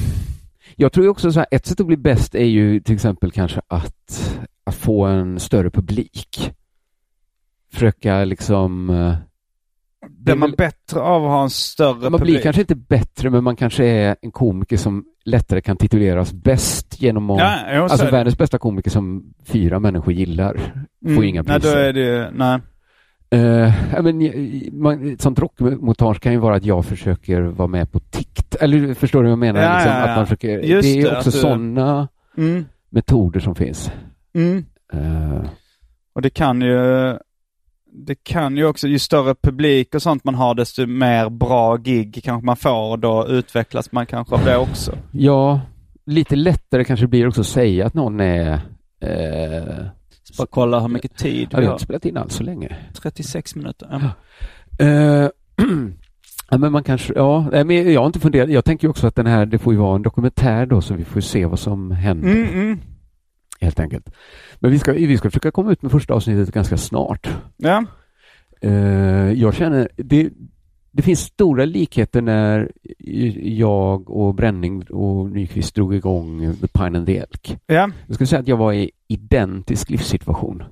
jag tror ju också så här, ett sätt att bli bäst är ju till exempel kanske att, att få en större publik. Försöka liksom, eh, Blir man bättre av att ha en större man publik? blir kanske inte bättre men man kanske är en komiker som lättare kan tituleras bäst genom att, Ja, alltså världens bästa komiker som fyra människor gillar får Mm. inga Nej, då priser. är det nej. Uh, men, eh, man, ett sånt rockmontage kan ju vara att jag försöker vara med på tikt. Eller förstår du vad jag menar? Ja, liksom, ja, ja. Att man försöker, Just det är det, också du- sådana Mm. metoder som finns. Mm. Eh, Och det kan ju, det kan ju också, ju större publik och sånt man har desto mer bra gig kanske man får och då utvecklas man kanske av det också. ja, lite lättare kanske blir också att säga att någon är... Uh, Bara kolla hur mycket tid jag vi har inte spelat in alls så länge. 36 minuter. Ja. Eh, ja, men man kanske, ja, men jag har inte funderat. Jag tänker också att den här, det får ju vara en dokumentär då så vi får se vad som händer. Mm, mm. Helt enkelt. Men vi ska, vi ska försöka komma ut med första avsnittet ganska snart. Ja. Eh, jag känner, det, det finns stora likheter när jag och Bränning och Nyqvist drog igång The Pine and the Elk. Ja. Jag skulle säga att jag var i identisk livssituation.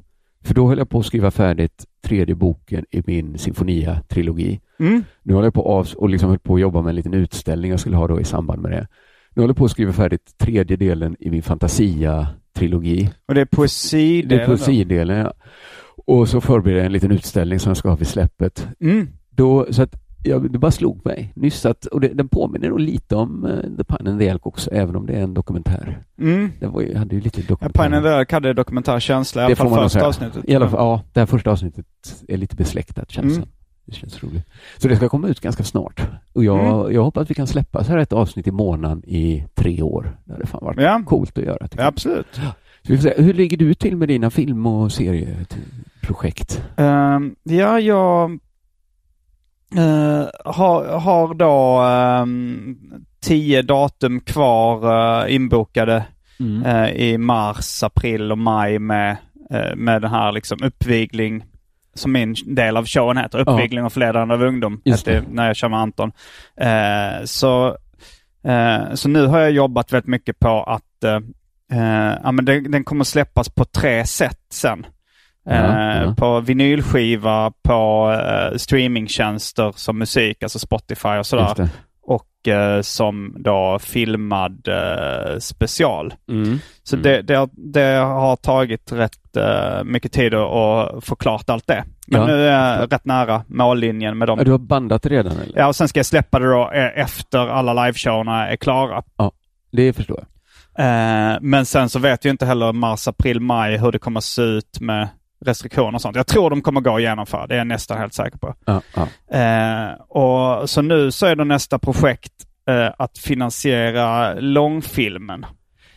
För då höll jag på att skriva färdigt tredje boken i min Sinfonia-trilogi. Mm. Nu håller jag på av och liksom höll på att jobba med en liten utställning jag skulle ha då i samband med det. Nu håller jag på att skriva färdigt tredje delen i min Fantasia-trilogi. Och det är poesi Det är poesidelen, ja. Och så förbereder jag en liten utställning som jag ska ha vid släppet. Mm. Då, så att jag, det bara slog mig nyss att, och det, den påminner nog lite om uh, The Pine and the Elk också, även om det är en dokumentär. Mm. Den var ju, hade ju lite Ja, dokumentär. Pine and the Elk hade dokumentärkänsla, i alla fall första säga. avsnittet. I alla fall, ja, det här första avsnittet är lite besläktat känns Mm. det känns roligt. Så det ska komma ut ganska snart. Och jag, Mm. jag hoppas att vi kan släppa så här ett avsnitt i månaden i tre år. Det hade fan varit Ja. coolt att göra. Ja, absolut. Så vi får se. Hur ligger du till med dina film och serieprojekt? Ehm, ja, jag eh, har, har då ehm, tio datum kvar eh, inbokade Mm. eh, i mars, april och maj med, med den här liksom uppvigling som min del av showen heter. Uppvigling och förledande av ungdom. Just det. när jag kör med Anton. Så, så nu har jag jobbat väldigt mycket på att ja, men den, den kommer släppas på tre sätt sen. Ja, ja. På vinylskiva, på eh, streamingtjänster som musik, alltså Spotify och sådär. Och eh, som då filmad special. Mm. Så Mm. det, det, har, det har tagit rätt mycket tid att, få klart allt det. Men Ja. nu är jag rätt nära mållinjen med dem. Ja, du har bandat redan eller? Ja, och sen ska jag släppa det då efter alla liveshowerna är klara. Det förstår jag. Men sen så vet jag inte heller mars, april, maj hur det kommer se ut med restriktioner och sånt. Jag tror de kommer gå att genomföra, det är jag nästan helt säker på. Ja, ja. Eh, och Så nu så är då nästa projekt eh, att finansiera långfilmen.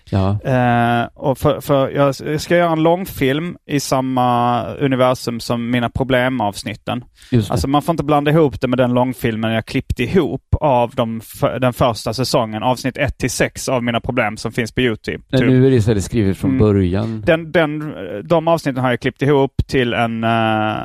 Ja. Eh, och för, för jag ska göra en långfilm i samma universum som mina problemavsnitten. Alltså man får inte blanda ihop det med den långfilmen jag klippte ihop av de, den första säsongen, avsnitt 1 till 6 av mina problem som finns på YouTube. Nej, Typ. nu är det istället skrivet från Mm. början. Den, den, de avsnitten har jag klippt ihop till en, eh,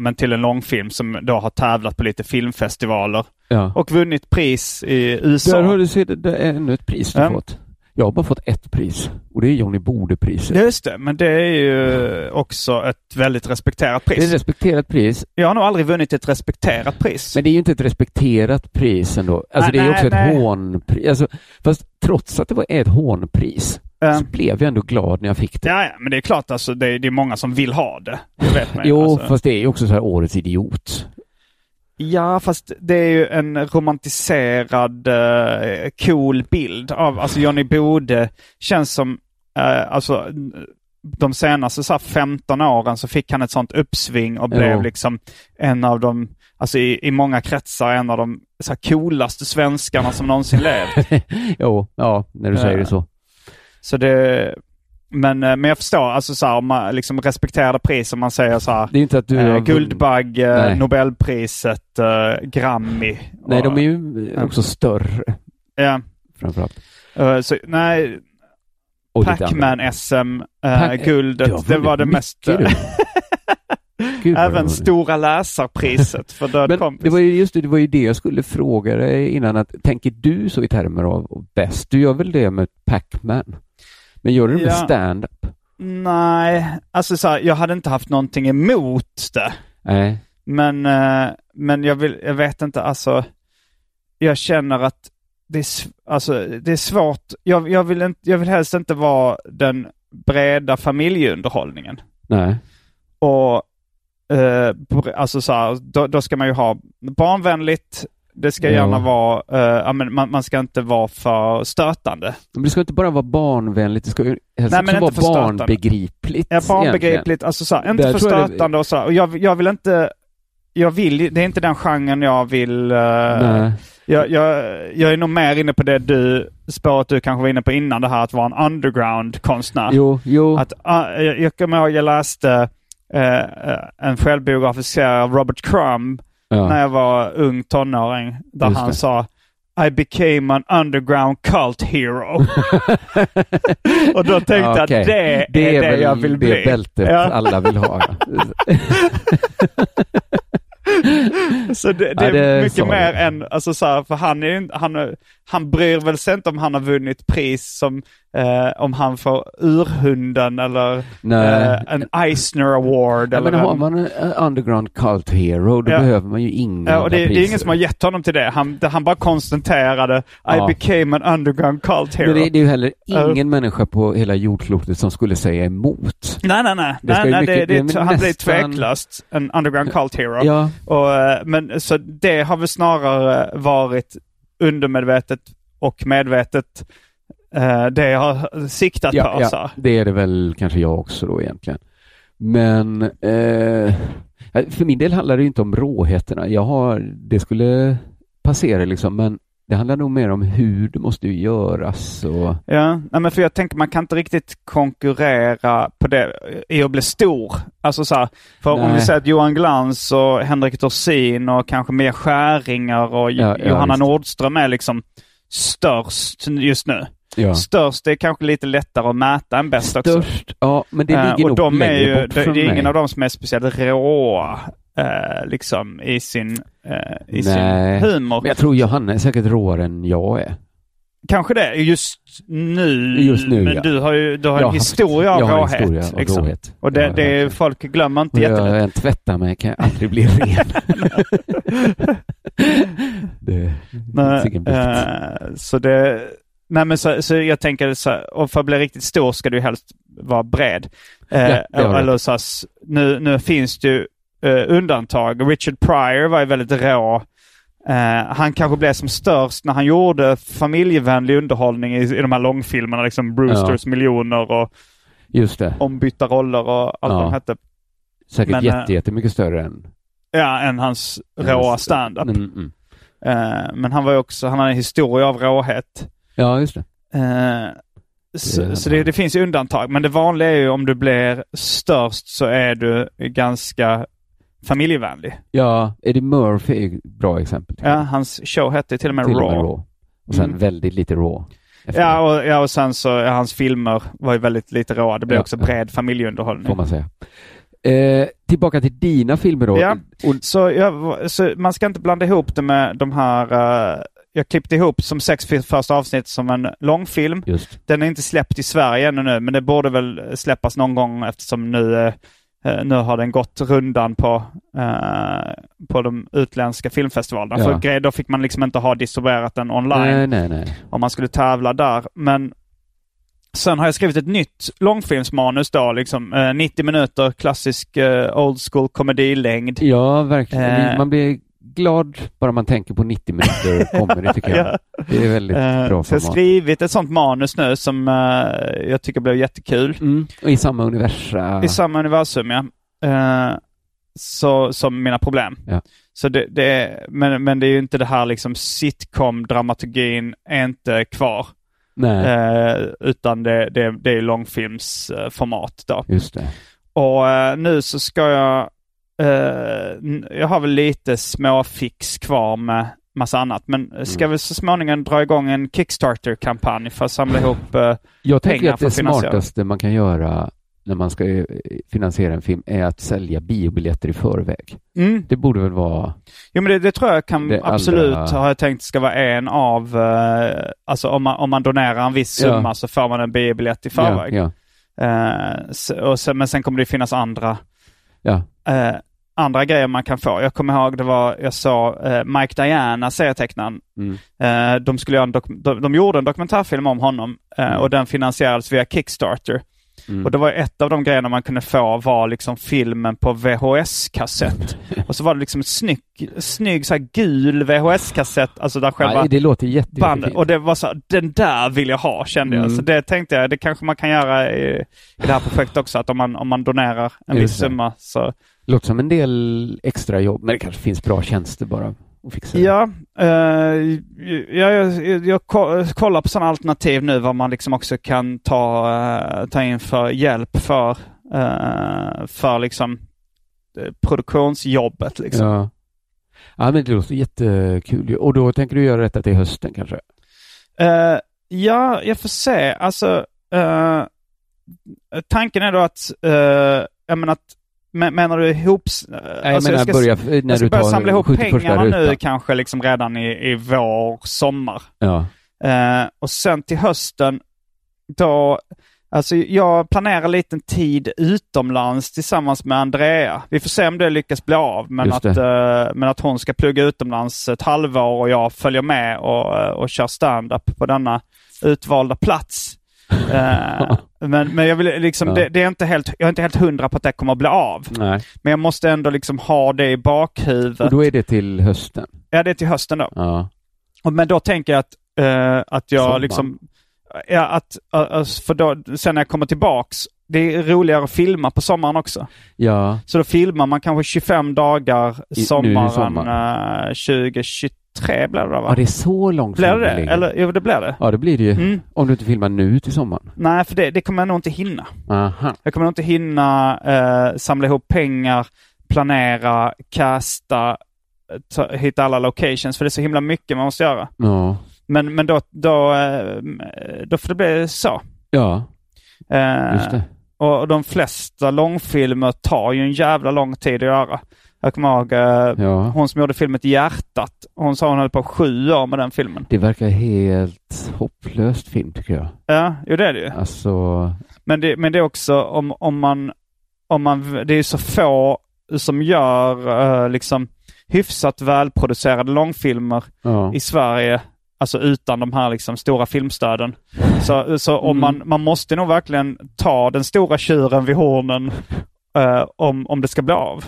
men till en långfilm som då har tävlat på lite filmfestivaler Ja. och vunnit pris i USA. Där har du sett, det är ännu ett pris du Ja. fått. Jag har bara fått ett pris och det är Johnny Bode-priset. Just det, men det är ju också ett väldigt respekterat Det är pris. ett respekterat pris, Jag har nog aldrig vunnit ett respekterat pris. men det är ju inte ett respekterat pris ändå. Alltså Nej, det är ju nej, också ett nej. hånpris. Alltså, fast trots att det var ett hånpris så blev jag ändå glad när jag fick det. ja, men det är klart alltså, det är, det är många som vill ha det. Det vet man jo, alltså. fast det är ju också så här årets idiot. Ja, fast det är ju en romantiserad eh, cool bild av, alltså Johnny Bode känns som, eh, alltså de senaste så här, 15 åren så fick han ett sånt uppsving och blev Jo. liksom en av de, alltså i, i många kretsar en av de så coolaste svenskarna som någonsin levt. jo, ja, när du säger Eh, det så. Så det, men, eh, men jag förstår, alltså så här, om man liksom respekterade pris om man säger så här, Det är inte att du eh, Guldbagge, Nej. Nobelpriset, eh, Grammy. Nej, och- de är ju också större Ja, framförallt. eh, så, nej, lite andra. Pacman-SM, eh, Pac- guldet, det var det mest... Gud, Även. Stora läsarpriset för Död Men kompis. det var ju just det, det var ju det jag skulle fråga dig innan. Att, tänker du så i termer av av bäst? Du gör väl det med Pac-Man? Men gör du det med Ja. stand-up? Nej, alltså så här, jag hade inte haft någonting emot det. Nej. Men, eh, men jag, vill, jag vet inte, alltså. Jag känner att det är, alltså, det är svårt. Jag, jag, vill inte, jag vill helst inte vara den breda familjeunderhållningen. Nej. Och eh, alltså så här, då, då ska man ju ha barnvänligt. Det ska Ja. gärna vara, eh, ja, men man, man ska inte vara för stötande. Men det ska inte bara vara barnvänligt, det ska helst Nej, men också inte för vara stötande. barnbegripligt. Ja, barnbegripligt, alltså så här, inte Där för jag det- stötande och så. här. Och jag, jag vill inte, jag vill, det är inte den genren jag vill Nej. Jag, jag, jag är nog mer inne på det du, spåret du kanske var inne på innan, det här att vara en underground-konstnär. Jo, jo. Att, ah, jag, kommer ihåg jag läste eh, en självbiografisk serie av Robert Crumb ja. när jag var ung tonåring. Där Just han det. sa I became an underground cult hero. Och då tänkte jag Okej. att det är det, jag vill det bli. bältet Ja. alla vill ha. ja. Så det, det Ja, är det mycket sa mer än, alltså så här, för han, är, han, är- han bryr väl sig inte om han har vunnit pris som, eh, om han får urhunden eller eh, en Eisner Award. Ja, eller men har man en eh, underground cult hero, då Ja. behöver man ju inga Ja, och det, det är ingen som har gett honom till det. Han, det, han bara konstaterade I Ja. became an underground cult hero. Men det, det är ju heller ingen människa på hela jordklotet som skulle säga emot. Nej, nej, nej. Nej, nej mycket- det, är han blir nästan- tveklöst en underground cult hero. Ja, Och, eh, men så det har väl snarare varit undermedvetet och medvetet eh, det jag har siktat ja, på. Så. ja, det är det väl kanske jag också då egentligen. Men eh, Eh, För min del handlar det inte om råheterna. Jag har, det skulle passera liksom, men det handlar nog mer om hur det måste göras och... Ja, men för jag tänker man kan inte riktigt konkurrera på det i att bli stor. Alltså så här, för om Nej. vi säger att Johan Glans och Henrik Dorsin och kanske Mia Skäringer och Ja, ja, Johanna visst. Nordström är liksom störst just nu. Ja. Störst är kanske lite lättare att mäta än bäst också. Störst, ja, men det Eh, ligger och nog de är ju, bort det, från det är ingen mig. av dem som är speciellt råa eh, liksom i sin, eh, i sin humor. Men jag tror Johanna är säkert råare än jag är. Kanske det, just nu. Just nu, men ja. du har ju du har Jag en har historia av jag har en råhet. historia av liksom. råhet. Och det, det verkligen. folk glömmer inte Och jättelätt. jag, jag tvättar mig kan jag aldrig bli ren. det bikt. eh, så det... Nej men så, så jag tänker så här, och för att bli riktigt stor ska du helst vara bred. Eh, Ja, eller så här, nu, nu finns det ju eh, undantag. Richard Pryor var ju väldigt rå. Eh, han kanske blev som störst när han gjorde familjevänlig underhållning i, i de här långfilmerna, liksom Brewsters miljoner och Just det. ombytta roller och allt Ja. de hette. Säkert men, jätte, jättemycket större än... Ja, än hans råa standup. Mm, mm. Eh, men han var ju också, han hade en historia av råhet. Ja, just det. Eh, så så det, det finns ju undantag. Men det vanliga är ju om du blir störst så är du ganska familjevänlig. Ja, Eddie Murphy är ett bra exempel. Ja, hans show hette till och med Till Raw. med Raw. Och sen Mm. väldigt lite Raw. Ja och, ja, och sen så, ja, hans filmer var ju väldigt lite råa. Det blev Ja, också ja. bred familjeunderhållning. Får man säga. Eh, tillbaka till dina filmer då. Ja. Och, Så, jag, så man ska inte blanda ihop det med de här... eh, jag klippte ihop som sex för- första avsnitt som en långfilm. just. Den är inte släppt i Sverige ännu nu, men det borde väl släppas någon gång eftersom nu, eh, eh, nu har den gått rundan på, eh, på de utländska filmfestivalerna. Ja. För grej, då fick man liksom inte ha distribuerat den online Nej, nej, nej. om man skulle tävla där. Men sen har jag skrivit ett nytt långfilmsmanus då, liksom eh, 90 minuter, klassisk eh, old school komedilängd. Ja, verkligen. Eh. Man blir glad bara man tänker på 90 minuter comedy tycker jag. Ja. Det är väldigt Eh, bra så jag har format. skrivit ett sånt manus nu som eh, jag tycker blev jättekul. Mm. Och i samma universum. I samma universum, ja. Eh, så, som mina problem. Ja. Så det, det är, men, men det är ju inte det här liksom sitcom-dramaturgin är inte kvar. Eh, utan det, det, det är långfilmsformat då. just det. Och eh, nu så ska jag... eh, jag har väl lite småfix kvar med massa annat. Men ska Mm. väl så småningom dra igång en Kickstarter-kampanj för att samla ihop... eh, Jag tänker pengar att det smartaste man kan göra när man ska eh, finansiera en film är att sälja biobiljetter i förväg. mm. Det borde väl vara... Jo men det, det tror jag kan Det allra- absolut har jag tänkt ska vara en av, alltså om man, om man donerar en viss summa Ja. så får man en biobiljett i förväg. Ja, ja, Eh, så, och sen, men sen kommer det finnas andra, ja. Eh, andra grejer man kan få. Jag kommer ihåg det var, jag såg eh, Mike Diana, serietecknaren. Mm. Eh, de, skulle göra en de, de gjorde en dokumentärfilm om honom eh, Mm. och den finansierades via Kickstarter. Mm. Och det var ett av de grejerna man kunde få var liksom filmen på VHS-kassett. och så var det liksom en snygg, snygg så gul VHS-kassett, alltså där själva Ja, det låter jätte, bandet. Och det var så här, den där vill jag ha kände jag. Mm. Så det tänkte jag, det kanske man kan göra i, i det här projektet också, att om man, om man donerar en viss summa så Låter som en del extra jobb, men det kanske finns bra tjänster bara att fixa. Ja, eh, jag, jag, jag ko- kollar på sådana alternativ nu vad man liksom också kan ta, eh, ta in för hjälp för, eh, för liksom eh, produktionsjobbet. Liksom. Ja. ja, men det låter jättekul. Och då tänker du göra detta till hösten kanske? Eh, ja, jag får se. Alltså, eh, tanken är då att, jag menar att, men- menar du ihop... Nej, jag menar börja när jag ska du börja samla ihop 71 pengarna nu rutan. kanske liksom redan i, i vår, sommar. Ja. Eh, och sen till hösten, då... Alltså jag planerar lite en tid utomlands tillsammans med Andrea. Vi får se om det lyckas bli av. Men, att, eh, men att hon ska plugga utomlands ett halvår och jag följer med och, eh, och kör stand-up på denna utvalda plats. Eh, men, men jag vill liksom, Ja. det, det är inte helt, jag är inte helt hundra på att det kommer att bli av. Nej. Men jag måste ändå liksom ha det i bakhuvudet. Och då är det till hösten? Ja, det är till hösten då. Ja. Och- Men då tänker jag att, eh, att jag Sommar. liksom... Ja, att, uh, uh, för då, sen när jag kommer tillbaks, det är roligare att filma på sommaren också. Ja, Så då filmar man kanske 25 dagar nu i sommaren sommar. eh, 2023 blir det va? ja det är så långt blir det det. Eller, jo, det blir det. Ja, det blir det ju. Mm. Om du inte filmar nu till sommaren. Nej, för det, det kommer jag nog inte hinna. Aha. Jag kommer nog inte hinna eh, samla ihop pengar, planera, casta, ta, hitta alla locations, för det är så himla mycket man måste göra. Ja. Men, men då, då, eh, då får det bli så. Ja, Eh, just det. Och, de flesta långfilmer tar ju en jävla lång tid att göra. Jag kommer ihåg eh, Ja. hon som gjorde filmen Hjärtat. Hon sa hon höll på sju år med den filmen. Det verkar helt hopplöst film tycker jag. Ja, jo det är det ju. Alltså, Men det, men det är också om, om man, om man, det är så få som gör eh, liksom hyfsat välproducerade långfilmer ja. i Sverige. Alltså utan de här liksom stora filmstöden. Så, så om Mm. man, man måste nog verkligen ta den stora tjuren vid hornen eh, om, om det ska bli av.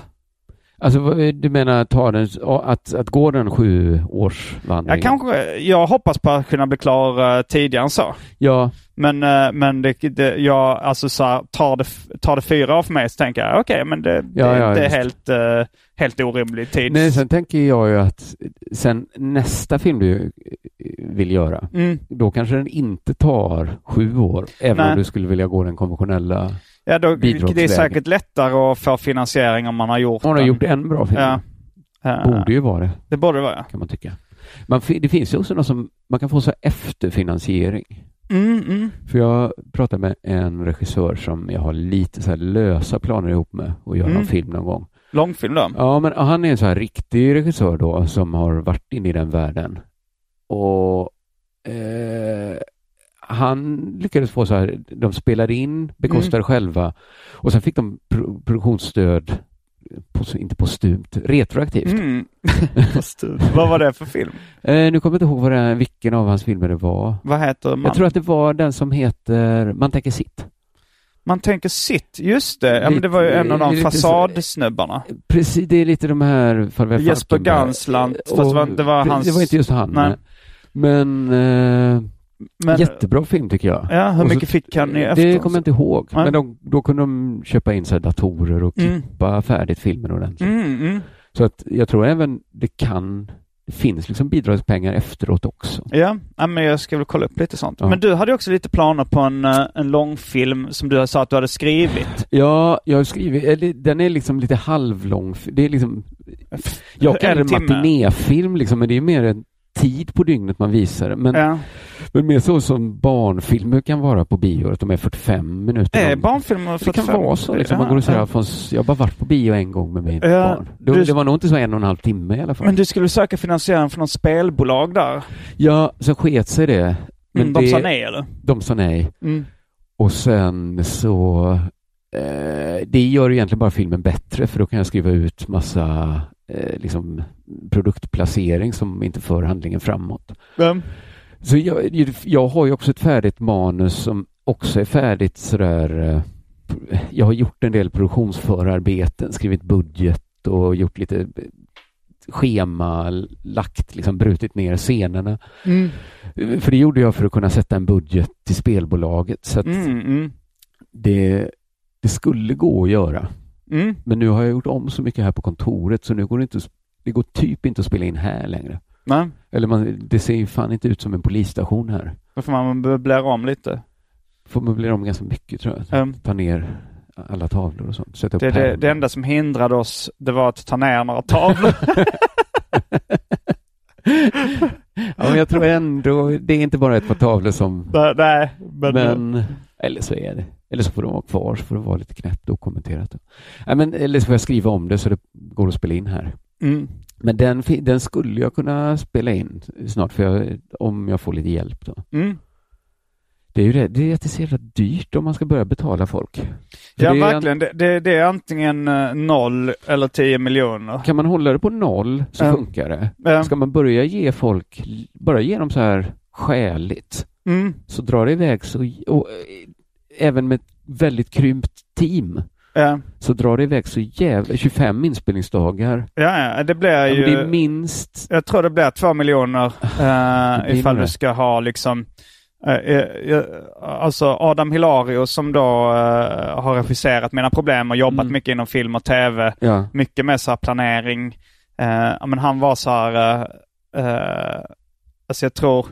Alltså vad- du menar ta den, att, att gå den sju årsvandringen? Jag, kanske, jag hoppas på att kunna bli klar eh, tidigare än så. Ja, Men, eh, men det, det, jag, alltså så här, tar, det, tar det fyra år för mig så tänker jag okej, men det, Ja, det, ja, det är helt, eh, helt orimlig tid. nej sen tänker jag ju att sen nästa film du vill göra, Mm. då kanske den inte tar sju år, även Nej. om du skulle vilja gå den konventionella. Ja, då, det är säkert lättare att få finansiering om man har gjort du har den. gjort en bra film, Ja. Borde ju vara det, Det borde vara, ja. kan man tycka. Man, det finns ju också något som man kan få så efterfinansiering. Mm, mm. För jag pratade med en regissör som jag har lite så lösa planer ihop med att göra Mm. en film någon gång. Långfilm då? Ja, men han är en så här riktig regissör då som har varit inne i den världen. Och eh, han lyckades få så här, de spelade in, bekostade själva och sen fick de pro produktionsstöd, på, inte postumt, retroaktivt. Mm. Vad var det för film? Eh, nu kommer jag inte ihåg vad det, vilken av hans filmer det var. Vad heter man? Jag tror att det var den som heter Man tänker sitt. Man tänker sitt, just det. Ja, men det var ju Lite- en av de lite fasadsnubbarna. Precis, det är lite de här Farväl Jesper. Ganslant, fast Och det var- det var hans- Det var inte just han. Nej. Men eh, Men, jättebra film tycker jag. Ja, hur Och så- mycket fick han i Det efteråt? kommer jag inte ihåg. Nej. Men de, då kunde de köpa in så här datorer och Mm. klippa färdigt filmen ordentligt. Mm, mm. Så att jag tror även det kan, det finns liksom bidragspengar efteråt också. Ja, ja, men jag ska väl kolla upp lite sånt. Ja. Men du hade också lite planer på en, eh, en långfilm som du sa att du hade skrivit. Ja, jag har skrivit, eller, den är liksom lite halvlång. Det är liksom, jag kallar det matinéfilm liksom, men det är mer en tid på dygnet man visar det. Men, Ja. men mer så som barnfilmer kan vara på bio, att de är 45 minuter Är långa. barnfilmer Det 45? kan vara så. Liksom. Man går och säger, Alfons, jag har bara varit på bio en gång med mitt Ja, barn. Det, du- det var nog inte så en och en halv timme i alla fall. Men du skulle söka finansiering från något spelbolag där? Ja, så sket sig det. Men Mm, de det, sa nej eller? De sa nej. Mm. Och sen så... Eh, det gör egentligen bara filmen bättre för då kan jag skriva ut massa eh, liksom produktplacering som inte för handlingen framåt. Vem? Så jag, jag har ju också ett färdigt manus som också är färdigt sådär. eh, Jag har gjort en del produktionsförarbeten, skrivit budget och gjort lite eh, schema, lagt, liksom brutit ner scenerna. Mm. För det gjorde jag för att kunna sätta en budget till spelbolaget. Så Mm, mm, det, det skulle gå att göra. Mm. Men nu har jag gjort om så mycket här på kontoret så nu går det inte, det går typ inte att spela in här längre. Nej, Eller man, det ser ju fan inte ut som en polisstation här. då får man möblera om lite. Får möblera om ganska mycket tror jag. Um, Ta ner alla tavlor och sånt. Sätta upp det, det, det enda som hindrade oss, det var att ta ner några tavlor. ja, men jag tror ändå, det är inte bara ett par tavlor som... Nej, nej, men, Men, eller så är det. Eller så får de vara kvar så får det vara lite knäppt dokumenterat. Då. Nej, men, eller så får jag skriva om det så det går att spela in här. Mm. Men den, den skulle jag kunna spela in snart för jag, om jag får lite hjälp. Då. Mm. Det är ju det, det är att det är så jävla dyrt om man ska börja betala folk. För Ja, det är, verkligen. Det, det, det är antingen eh, noll eller tio miljoner. Kan man hålla det på noll så Ja. funkar det. Ja. Ska man börja ge folk, bara ge dem så här skäligt, Mm. så drar det iväg så, och, eh, även med ett väldigt krympt team, Ja. så drar det iväg så jävla, 25 inspelningsdagar. Ja, ja, det blir ju... det är minst, Jag tror det blir två miljoner uh, blir ifall du ska ha liksom Eh, eh, eh, Alltså Adam Hilario som då eh, har regisserat Mina Problem och jobbat Mm. mycket inom film och tv. Ja. Mycket med så planering. Eh, men han var så här, eh, eh, alltså jag tror,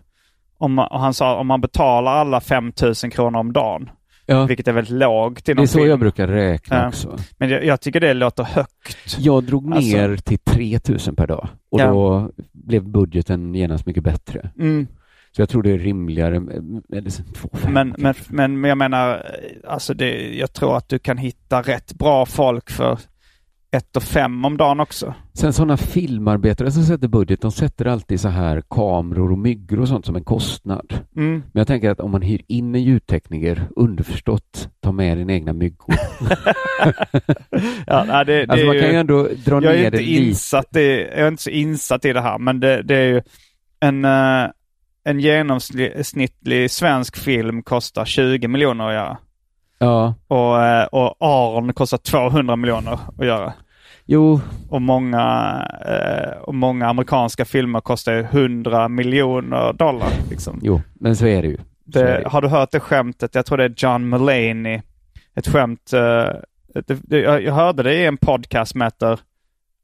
om, han sa om man betalar alla 5000 kronor om dagen, ja. vilket är väldigt lågt Det är så film. jag brukar räkna Ja. också. Men jag, jag tycker det låter högt. Jag drog Alltså- ner till 3000 per dag och Ja. då blev budgeten genast mycket bättre. Mm. Så jag tror det är rimligare med eller så 2,5. Men, men, men, men jag menar, alltså det, jag tror att du kan hitta rätt bra folk för ett och fem om dagen också. Sen sådana filmarbetare som sätter budget, de sätter alltid så här kameror och myggor och sånt som en kostnad. Mm. Men jag tänker att om man hyr in en ljudtekniker, underförstått, ta med dina egna myggor. Ja, nej, det, det Alltså är man kan ju ju, ändå dra jag är ner inte det insatt i, jag är inte så insatt i det här, men det, det är ju en, eh, en genomsnittlig svensk film kostar 20 miljoner att göra. Ja, Och, eh, och Arn kostar 200 miljoner att göra. jo, Och många, eh, och många amerikanska filmer kostar ju 100 miljoner dollar. Liksom. jo, men så är det ju. Är Det, det. har du hört det skämtet? Jag tror det är John Mulaney. Ett skämt. eh, det, det, jag hörde det i en podcast som heter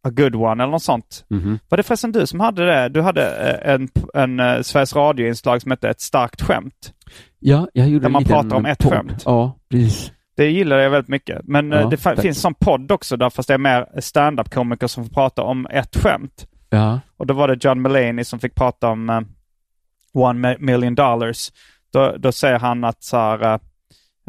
A Good One eller något sånt. Mhm. Var det förresten du som hade det? Du hade eh, en, en, en Sveriges Radio-inslag som hette Ett starkt skämt. Ja, jag gjorde Där man pratar om ett podd. skämt. Ja, precis. Det gillade jag väldigt mycket. Men eh, Ja, det tack. finns en sån podd också där fast det är mer stand-up-komiker som får prata om ett skämt. Ja, Och då var det John Mulaney som fick prata om eh, One mi- Million Dollars. Då, då säger han att så här,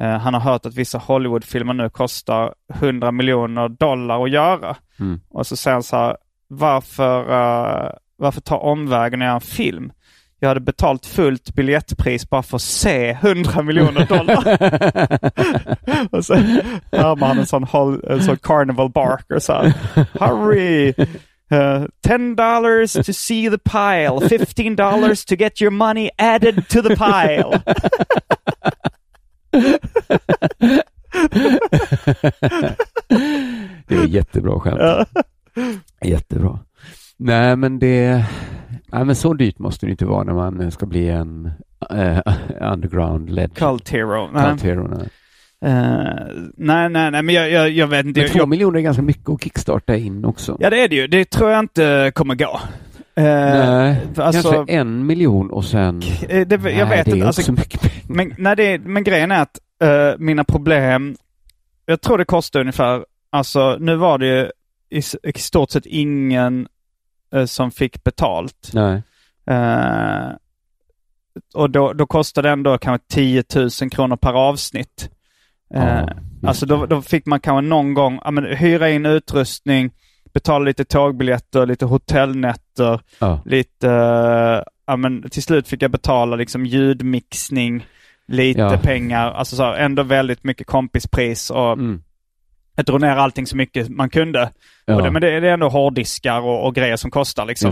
eh, han har hört att vissa Hollywoodfilmer nu kostar 100 miljoner dollar att göra. Mm. Och så säger han så här, varför, eh, varför ta omvägen och göra en film? Jag hade betalt fullt biljettpris bara för att se 100 miljoner dollar. och så härmar han en sån, hol- en sån carnival barker så här. Hurry! Uh, ten dollars to see the pile, fifteen dollars to get your money added to the pile. det är jättebra skämt. Jättebra. Nej, men det... Nej, men så dyrt måste det inte vara när man ska bli en eh, underground led Cult hero. Nej, Cult hero, nej. Eh, nej, nej, nej, men jag, jag, jag vet inte. Men två Jag, miljoner är ganska mycket att kickstarta in också. ja, det är det ju. Det tror jag inte kommer gå. Eh, nej, alltså- kanske en miljon och sen... det, jag nej, vet det inte. Alltså, också mycket pengar. Men, nej, det, men grejen är att eh, mina problem, jag tror det kostar ungefär, alltså nu var det ju i, i stort sett ingen som fick betalt. Nej. Eh, och då, då kostar det ändå kanske 10 000 kronor per avsnitt. Eh, Ja, just alltså då, då fick man kanske någon gång ja, men, hyra in utrustning, betala lite tågbiljetter, lite hotellnätter, Ja. lite, eh, ja men till slut fick jag betala liksom ljudmixning, lite Ja. pengar, alltså så här, ändå väldigt mycket kompispris och Mm. Jag drog ner allting så mycket man kunde. Ja, det, men det, det är ändå hårddiskar och, och grejer som kostar liksom.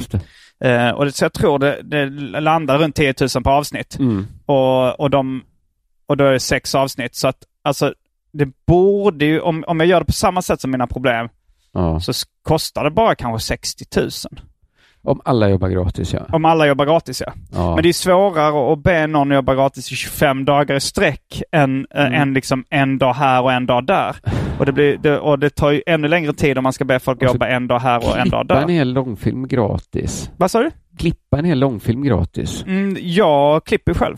det. Eh, och det, så jag tror det, det landar runt 10 000 per avsnitt. Mm. Och, och, de, och då är det sex avsnitt. Så att alltså, det borde ju, om, om jag gör det på samma sätt som mina problem, Ja. så kostar det bara kanske 60 000. Om alla jobbar gratis, ja. Om alla jobbar gratis ja. ja. Men det är svårare att be någon jobba gratis i 25 dagar i sträck än, Mm. äh, än liksom en dag här och en dag där. Och det, blir, det, och det tar ju ännu längre tid om man ska be folk Och så jobba en dag här och en dag Klippa en där. hel långfilm gratis. Vad sa du? Klippa en hel långfilm gratis. Mm, jag klipper själv.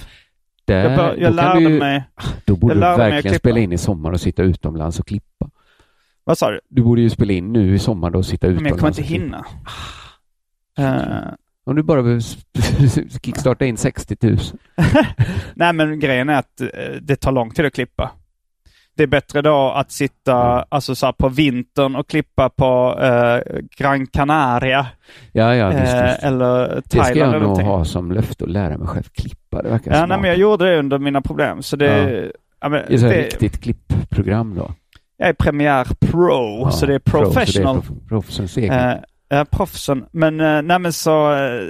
Där, Jag, bör, jag lärde du, mig... Då borde du verkligen spela in i sommar och sitta utomlands och klippa. Vad sa du? Du borde ju spela in nu i sommar och sitta Men utomlands. jag kommer inte hinna. Eh, Om du bara behöver kickstarta in 60 000. nej men grejen är att eh, det tar lång tid att klippa. Det är bättre då att sitta alltså, så på vintern och klippa på eh, Gran Canaria. Ja, ja, visst, eh, visst. eller Det Thailand ska jag nog ha som löfte att lära mig själv klippa. Det verkar Ja, smart. nej, men jag gjorde det under mina problem. Så det, ja. men, Det är så det, riktigt klippprogram då. jag är Premiere Pro, Ja, så det är pro, så professional. det är prof- proffsens egen. Eh, ja, proffsen. Men, eh, nej men så... eh,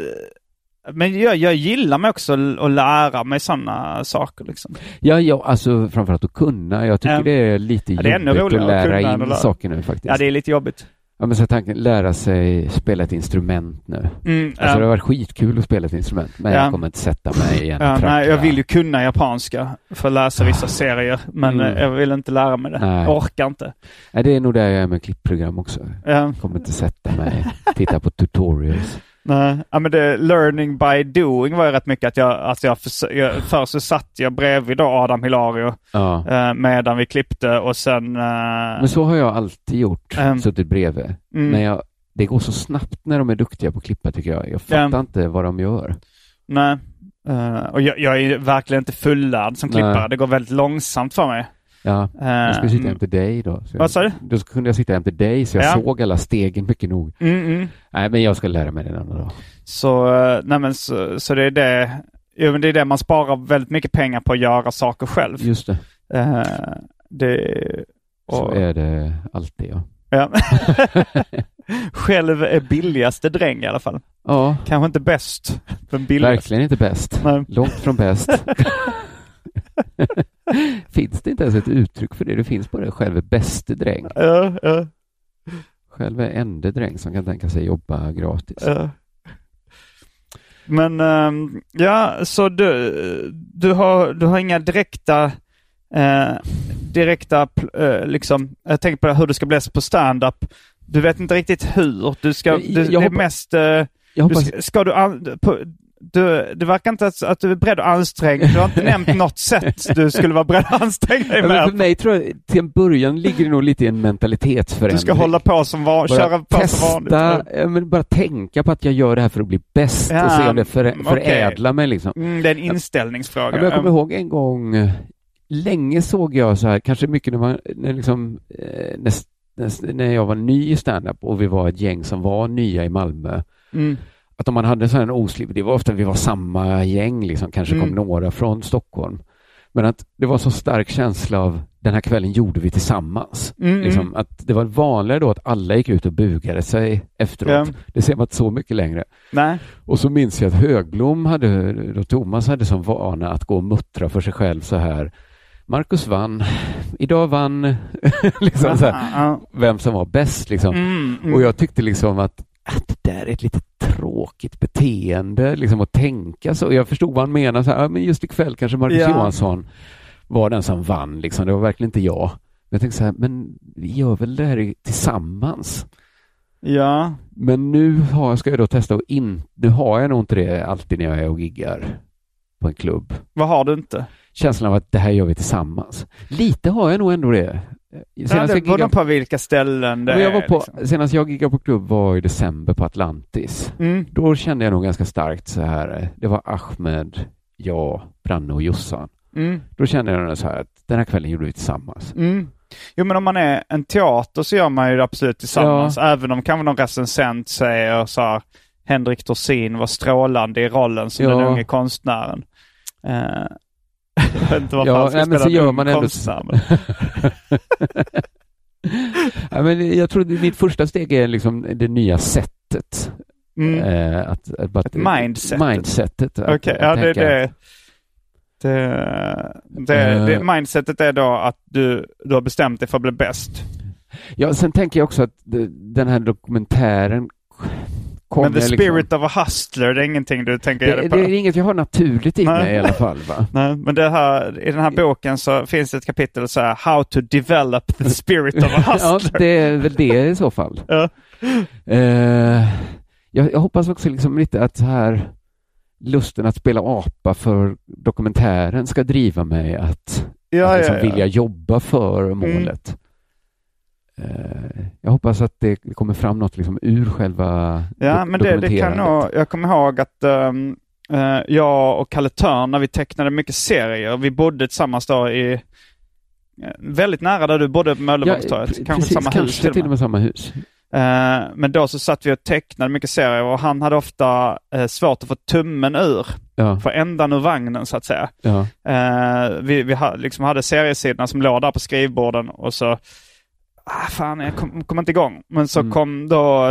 men jag, jag gillar mig också att lära mig sådana saker liksom. Ja, ja, alltså framförallt att kunna. Jag tycker Ja. det är lite Ja, det är jobbigt att lära in att lära. saker nu faktiskt. Ja, det är lite jobbigt. Ja, men så tanken, lära sig spela ett instrument nu. Mm, Alltså det har varit skitkul att spela ett instrument, men Ja. jag kommer inte sätta mig igen och Ja, nej, jag vill ju kunna japanska för att läsa vissa serier. Men Mm. eh, jag vill inte lära mig det. Nej. Jag orkar inte. Nej, det är nog där jag är med klippprogram också. Ja, Jag kommer inte sätta mig, titta på tutorials. Nej. Ja, men det, learning by doing var ju rätt mycket att jag, att jag, jag först så satt jag bredvid då Adam Hilario Ja. eh, medan vi klippte och sen... eh, Men så har jag alltid gjort, Ehm. suttit bredvid. mm, Men jag, det går så snabbt när de är duktiga på att klippa tycker jag. Jag fattar Ja. inte vad de gör. Nej. Eh, och jag, jag är verkligen inte fullärd som klippare. Nej. Det går väldigt långsamt för mig. Ja, jag skulle sitta Uh, jämte dig då. Så Vad sa du? Då kunde jag sitta jämte dig så jag Ja. såg alla stegen mycket nog. mm, mm. Nej, men jag ska lära mig det en annan dag. Så, eh, nej men, så, så det är det. Jo, men det är det man sparar väldigt mycket pengar på att göra saker själv. Just det, Eh, det, så och, är det alltid ja. ja. Själv är billigaste dräng i alla fall. Ja, Kanske inte bäst, men billigast. verkligen inte bäst. Långt från bäst. finns det inte ens ett uttryck för det? Det finns bara själv bäste dräng. Ja, ja, Själv är ende dräng som kan tänka sig jobba gratis. ja. Men ehm, ja, så du, du, har, du har inga direkta eh, direkta, eh, liksom, jag tänker på hur du ska bli på stand-up. Du vet inte riktigt hur. Du ska, Jag- du, jag det är mest... eh, Jag du ska, ska du, på, du, det verkar inte att, att du är beredd att anstränga Du har inte nämnt något sätt du skulle vara beredd att anstränga dig Ja, men för med. mig tror jag till en början ligger det nog lite i en mentalitetsförändring. Du ska hålla på som van, bara köra på som vanligt. testa, ja, men bara tänka på att jag gör det här för att bli bäst Ja, och se om det förä- mm, förädlar mig liksom. Mm, det är en Ja, inställningsfråga. men jag kommer ihåg en gång, länge såg jag så här, kanske mycket när, man, när, liksom, eh, näst, när jag var ny i standup och vi var ett gäng som var nya i Malmö. Mm. Att om man hade en osliv, det var ofta vi var samma gäng, liksom, kanske kom Mm. några från Stockholm. Men att det var så stark känsla av den här kvällen gjorde vi tillsammans. Mm, Liksom, att det var vanligare då att alla gick ut och bugade sig efteråt. Ja. Det ser man inte så mycket längre. Nej. Och så minns jag att Högblom hade, då Thomas hade som vana att gå och muttra för sig själv så här. Marcus vann, idag vann, liksom här, vem som var bäst liksom. Mm, mm. Och jag tyckte liksom att, att det där är ett lite tråkigt beteende, liksom att tänka så. Jag förstod vad han menade, så här, ja, men just ikväll kanske Marcus Ja. Johansson var den som vann, liksom. det var verkligen inte jag. Men jag tänkte så här, men vi gör väl det här tillsammans. Ja. Men nu har, ska jag då testa och in, nu har jag nog inte det alltid när jag är och giggar på en klubb. Vad har du inte? Känslan av att det här gör vi tillsammans. Lite har jag nog ändå det. Ja, Senast, det jag, beror giggade, på vilka ställen det jag var på, liksom. senast jag giggade på klubb var i december på Atlantis. Mm. Då kände jag nog ganska starkt så här, det var Ahmed, jag, Branne och Jossan. Mm. Då kände jag nog så här att den här kvällen gjorde vi tillsammans. Mm. Jo men om man är en teater så gör man ju det absolut tillsammans. Även om kanske någon recensent säger så här, Henrik Dorsin var strålande i rollen som Ja. den unge konstnären. Eh, jag vet inte varför Ja, han ska nej, spela så gör man ändå- ja, men jag tror att mitt första steg är liksom det nya sättet. Mm. Eh, att, att, Ett mindsetet. mindsetet. att- Okej, att ja det det. Det, det, det. Eh. Mindsetet är då att du, du har bestämt dig för att bli bäst. Ja, sen tänker jag också att det- den här dokumentären Men the liksom- spirit of a hustler, det är ingenting du tänker det, på? det är inget jag har naturligt i mig i alla fall. Va? Nej, men det här, i den här boken så finns det ett kapitel så här, How to develop the spirit of a ja, hustler. det är väl det i så fall. Ja. Eh, jag, jag hoppas också liksom lite att så här lusten att spela apa för dokumentären ska driva mig att, Ja, att ja, liksom ja. vilja jobba för målet. Eh, jag hoppas att det kommer fram något liksom ur själva Ja, do- men det, det kan nog, jag kommer ihåg att ehm, eh, jag och Kalle Törn, när vi tecknade mycket serier, vi bodde tillsammans då i eh, väldigt nära där du bodde på Möllevångstorget. pre- kanske precis, samma hus kanske till och till med. och med samma hus. Eh, men då så satt vi och tecknade mycket serier och han hade ofta eh, svårt att få tummen ur, Ja, få ändan ur vagnen så att säga. ja, Eh, vi vi ha, liksom hade seriesidorna som låg där på skrivborden och så Ah, fan, jag kom, kom inte igång. Men så Mm. kom då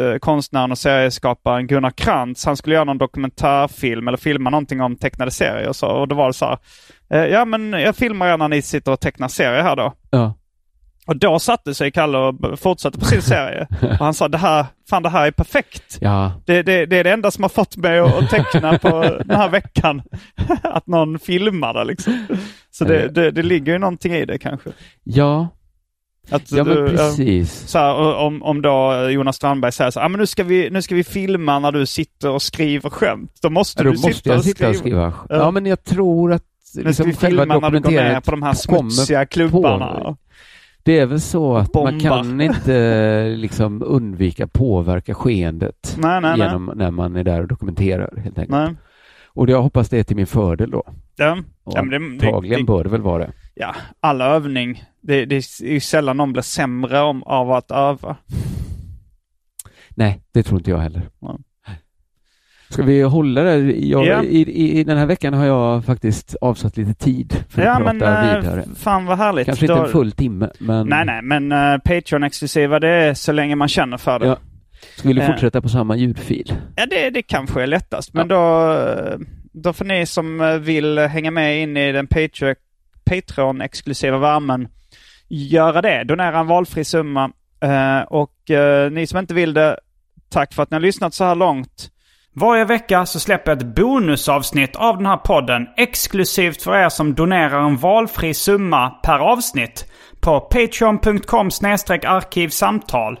eh, konstnären och serieskaparen Gunnar Krantz. Han skulle göra någon dokumentärfilm eller filma någonting om tecknade serier och så. Och då var det så här. eh, ja men jag filmar er när ni sitter och tecknar serier här då. ja. Och då satte sig Kalle och fortsatte på sin serie. Och han sa det här, fan det här är perfekt. Ja, Det, det, det är det enda som har fått mig att, att teckna på den här veckan. Att någon filmar det liksom. Så det, det, det ligger ju någonting i det kanske. ja, Att ja men du, precis. Så här, och om, om då Jonas Strandberg säger så här, ah, men nu ska, vi, nu ska vi filma när du sitter och skriver skämt. Då måste Ja, då du måste sitta och sitta och skriva. skriva. Ja, men jag tror att Nu ska liksom vi själva filma när du går ner på de här smutsiga klubbarna. på- Det är väl så att man Bombar. kan inte liksom undvika påverka skeendet Nej, nej, nej. genom när man är där och dokumenterar helt enkelt. Och jag hoppas det är till min fördel då. Ja. Och Ja, men det, antagligen det, bör det väl vara det. ja, all övning. Det, det är ju sällan någon blir sämre om, av att öva. Nej, det tror inte jag heller. Ja. Ska vi hålla det? Jag, Ja. i, i, I den här veckan har jag faktiskt avsatt lite tid för att Ja prata men äh, vidare. fan vad härligt. Kanske inte Då- en full timme, men Nej nej men uh, Patreon-exklusiva det är så länge man känner för det. Ja. Ska vi Eh. fortsätta på samma ljudfil? Ja, det, det kanske är lättast. Men då, då får ni som vill hänga med in i den Patreon- Patreon-exklusiva värmen göra det. Donera en valfri summa. Eh, och eh, ni som inte vill det, tack för att ni har lyssnat så här långt. Varje vecka så släpper jag ett bonusavsnitt av den här podden exklusivt för er som donerar en valfri summa per avsnitt på patreon.com arkivsamtal.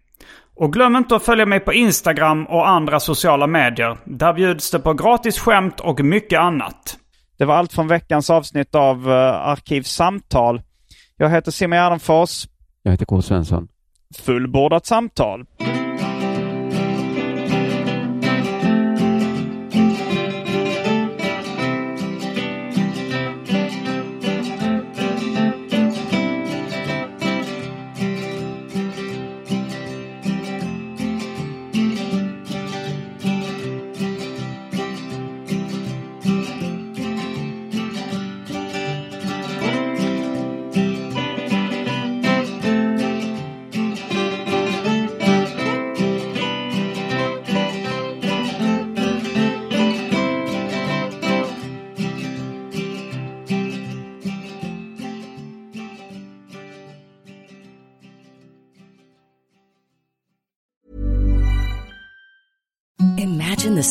Och glöm inte att följa mig på Instagram och andra sociala medier. Där bjuds det på gratis skämt och mycket annat. Det var allt från veckans avsnitt av uh, Arkivsamtal. Jag heter Simon Gärdenfors. Jag heter K. Svensson. Fullbordat samtal.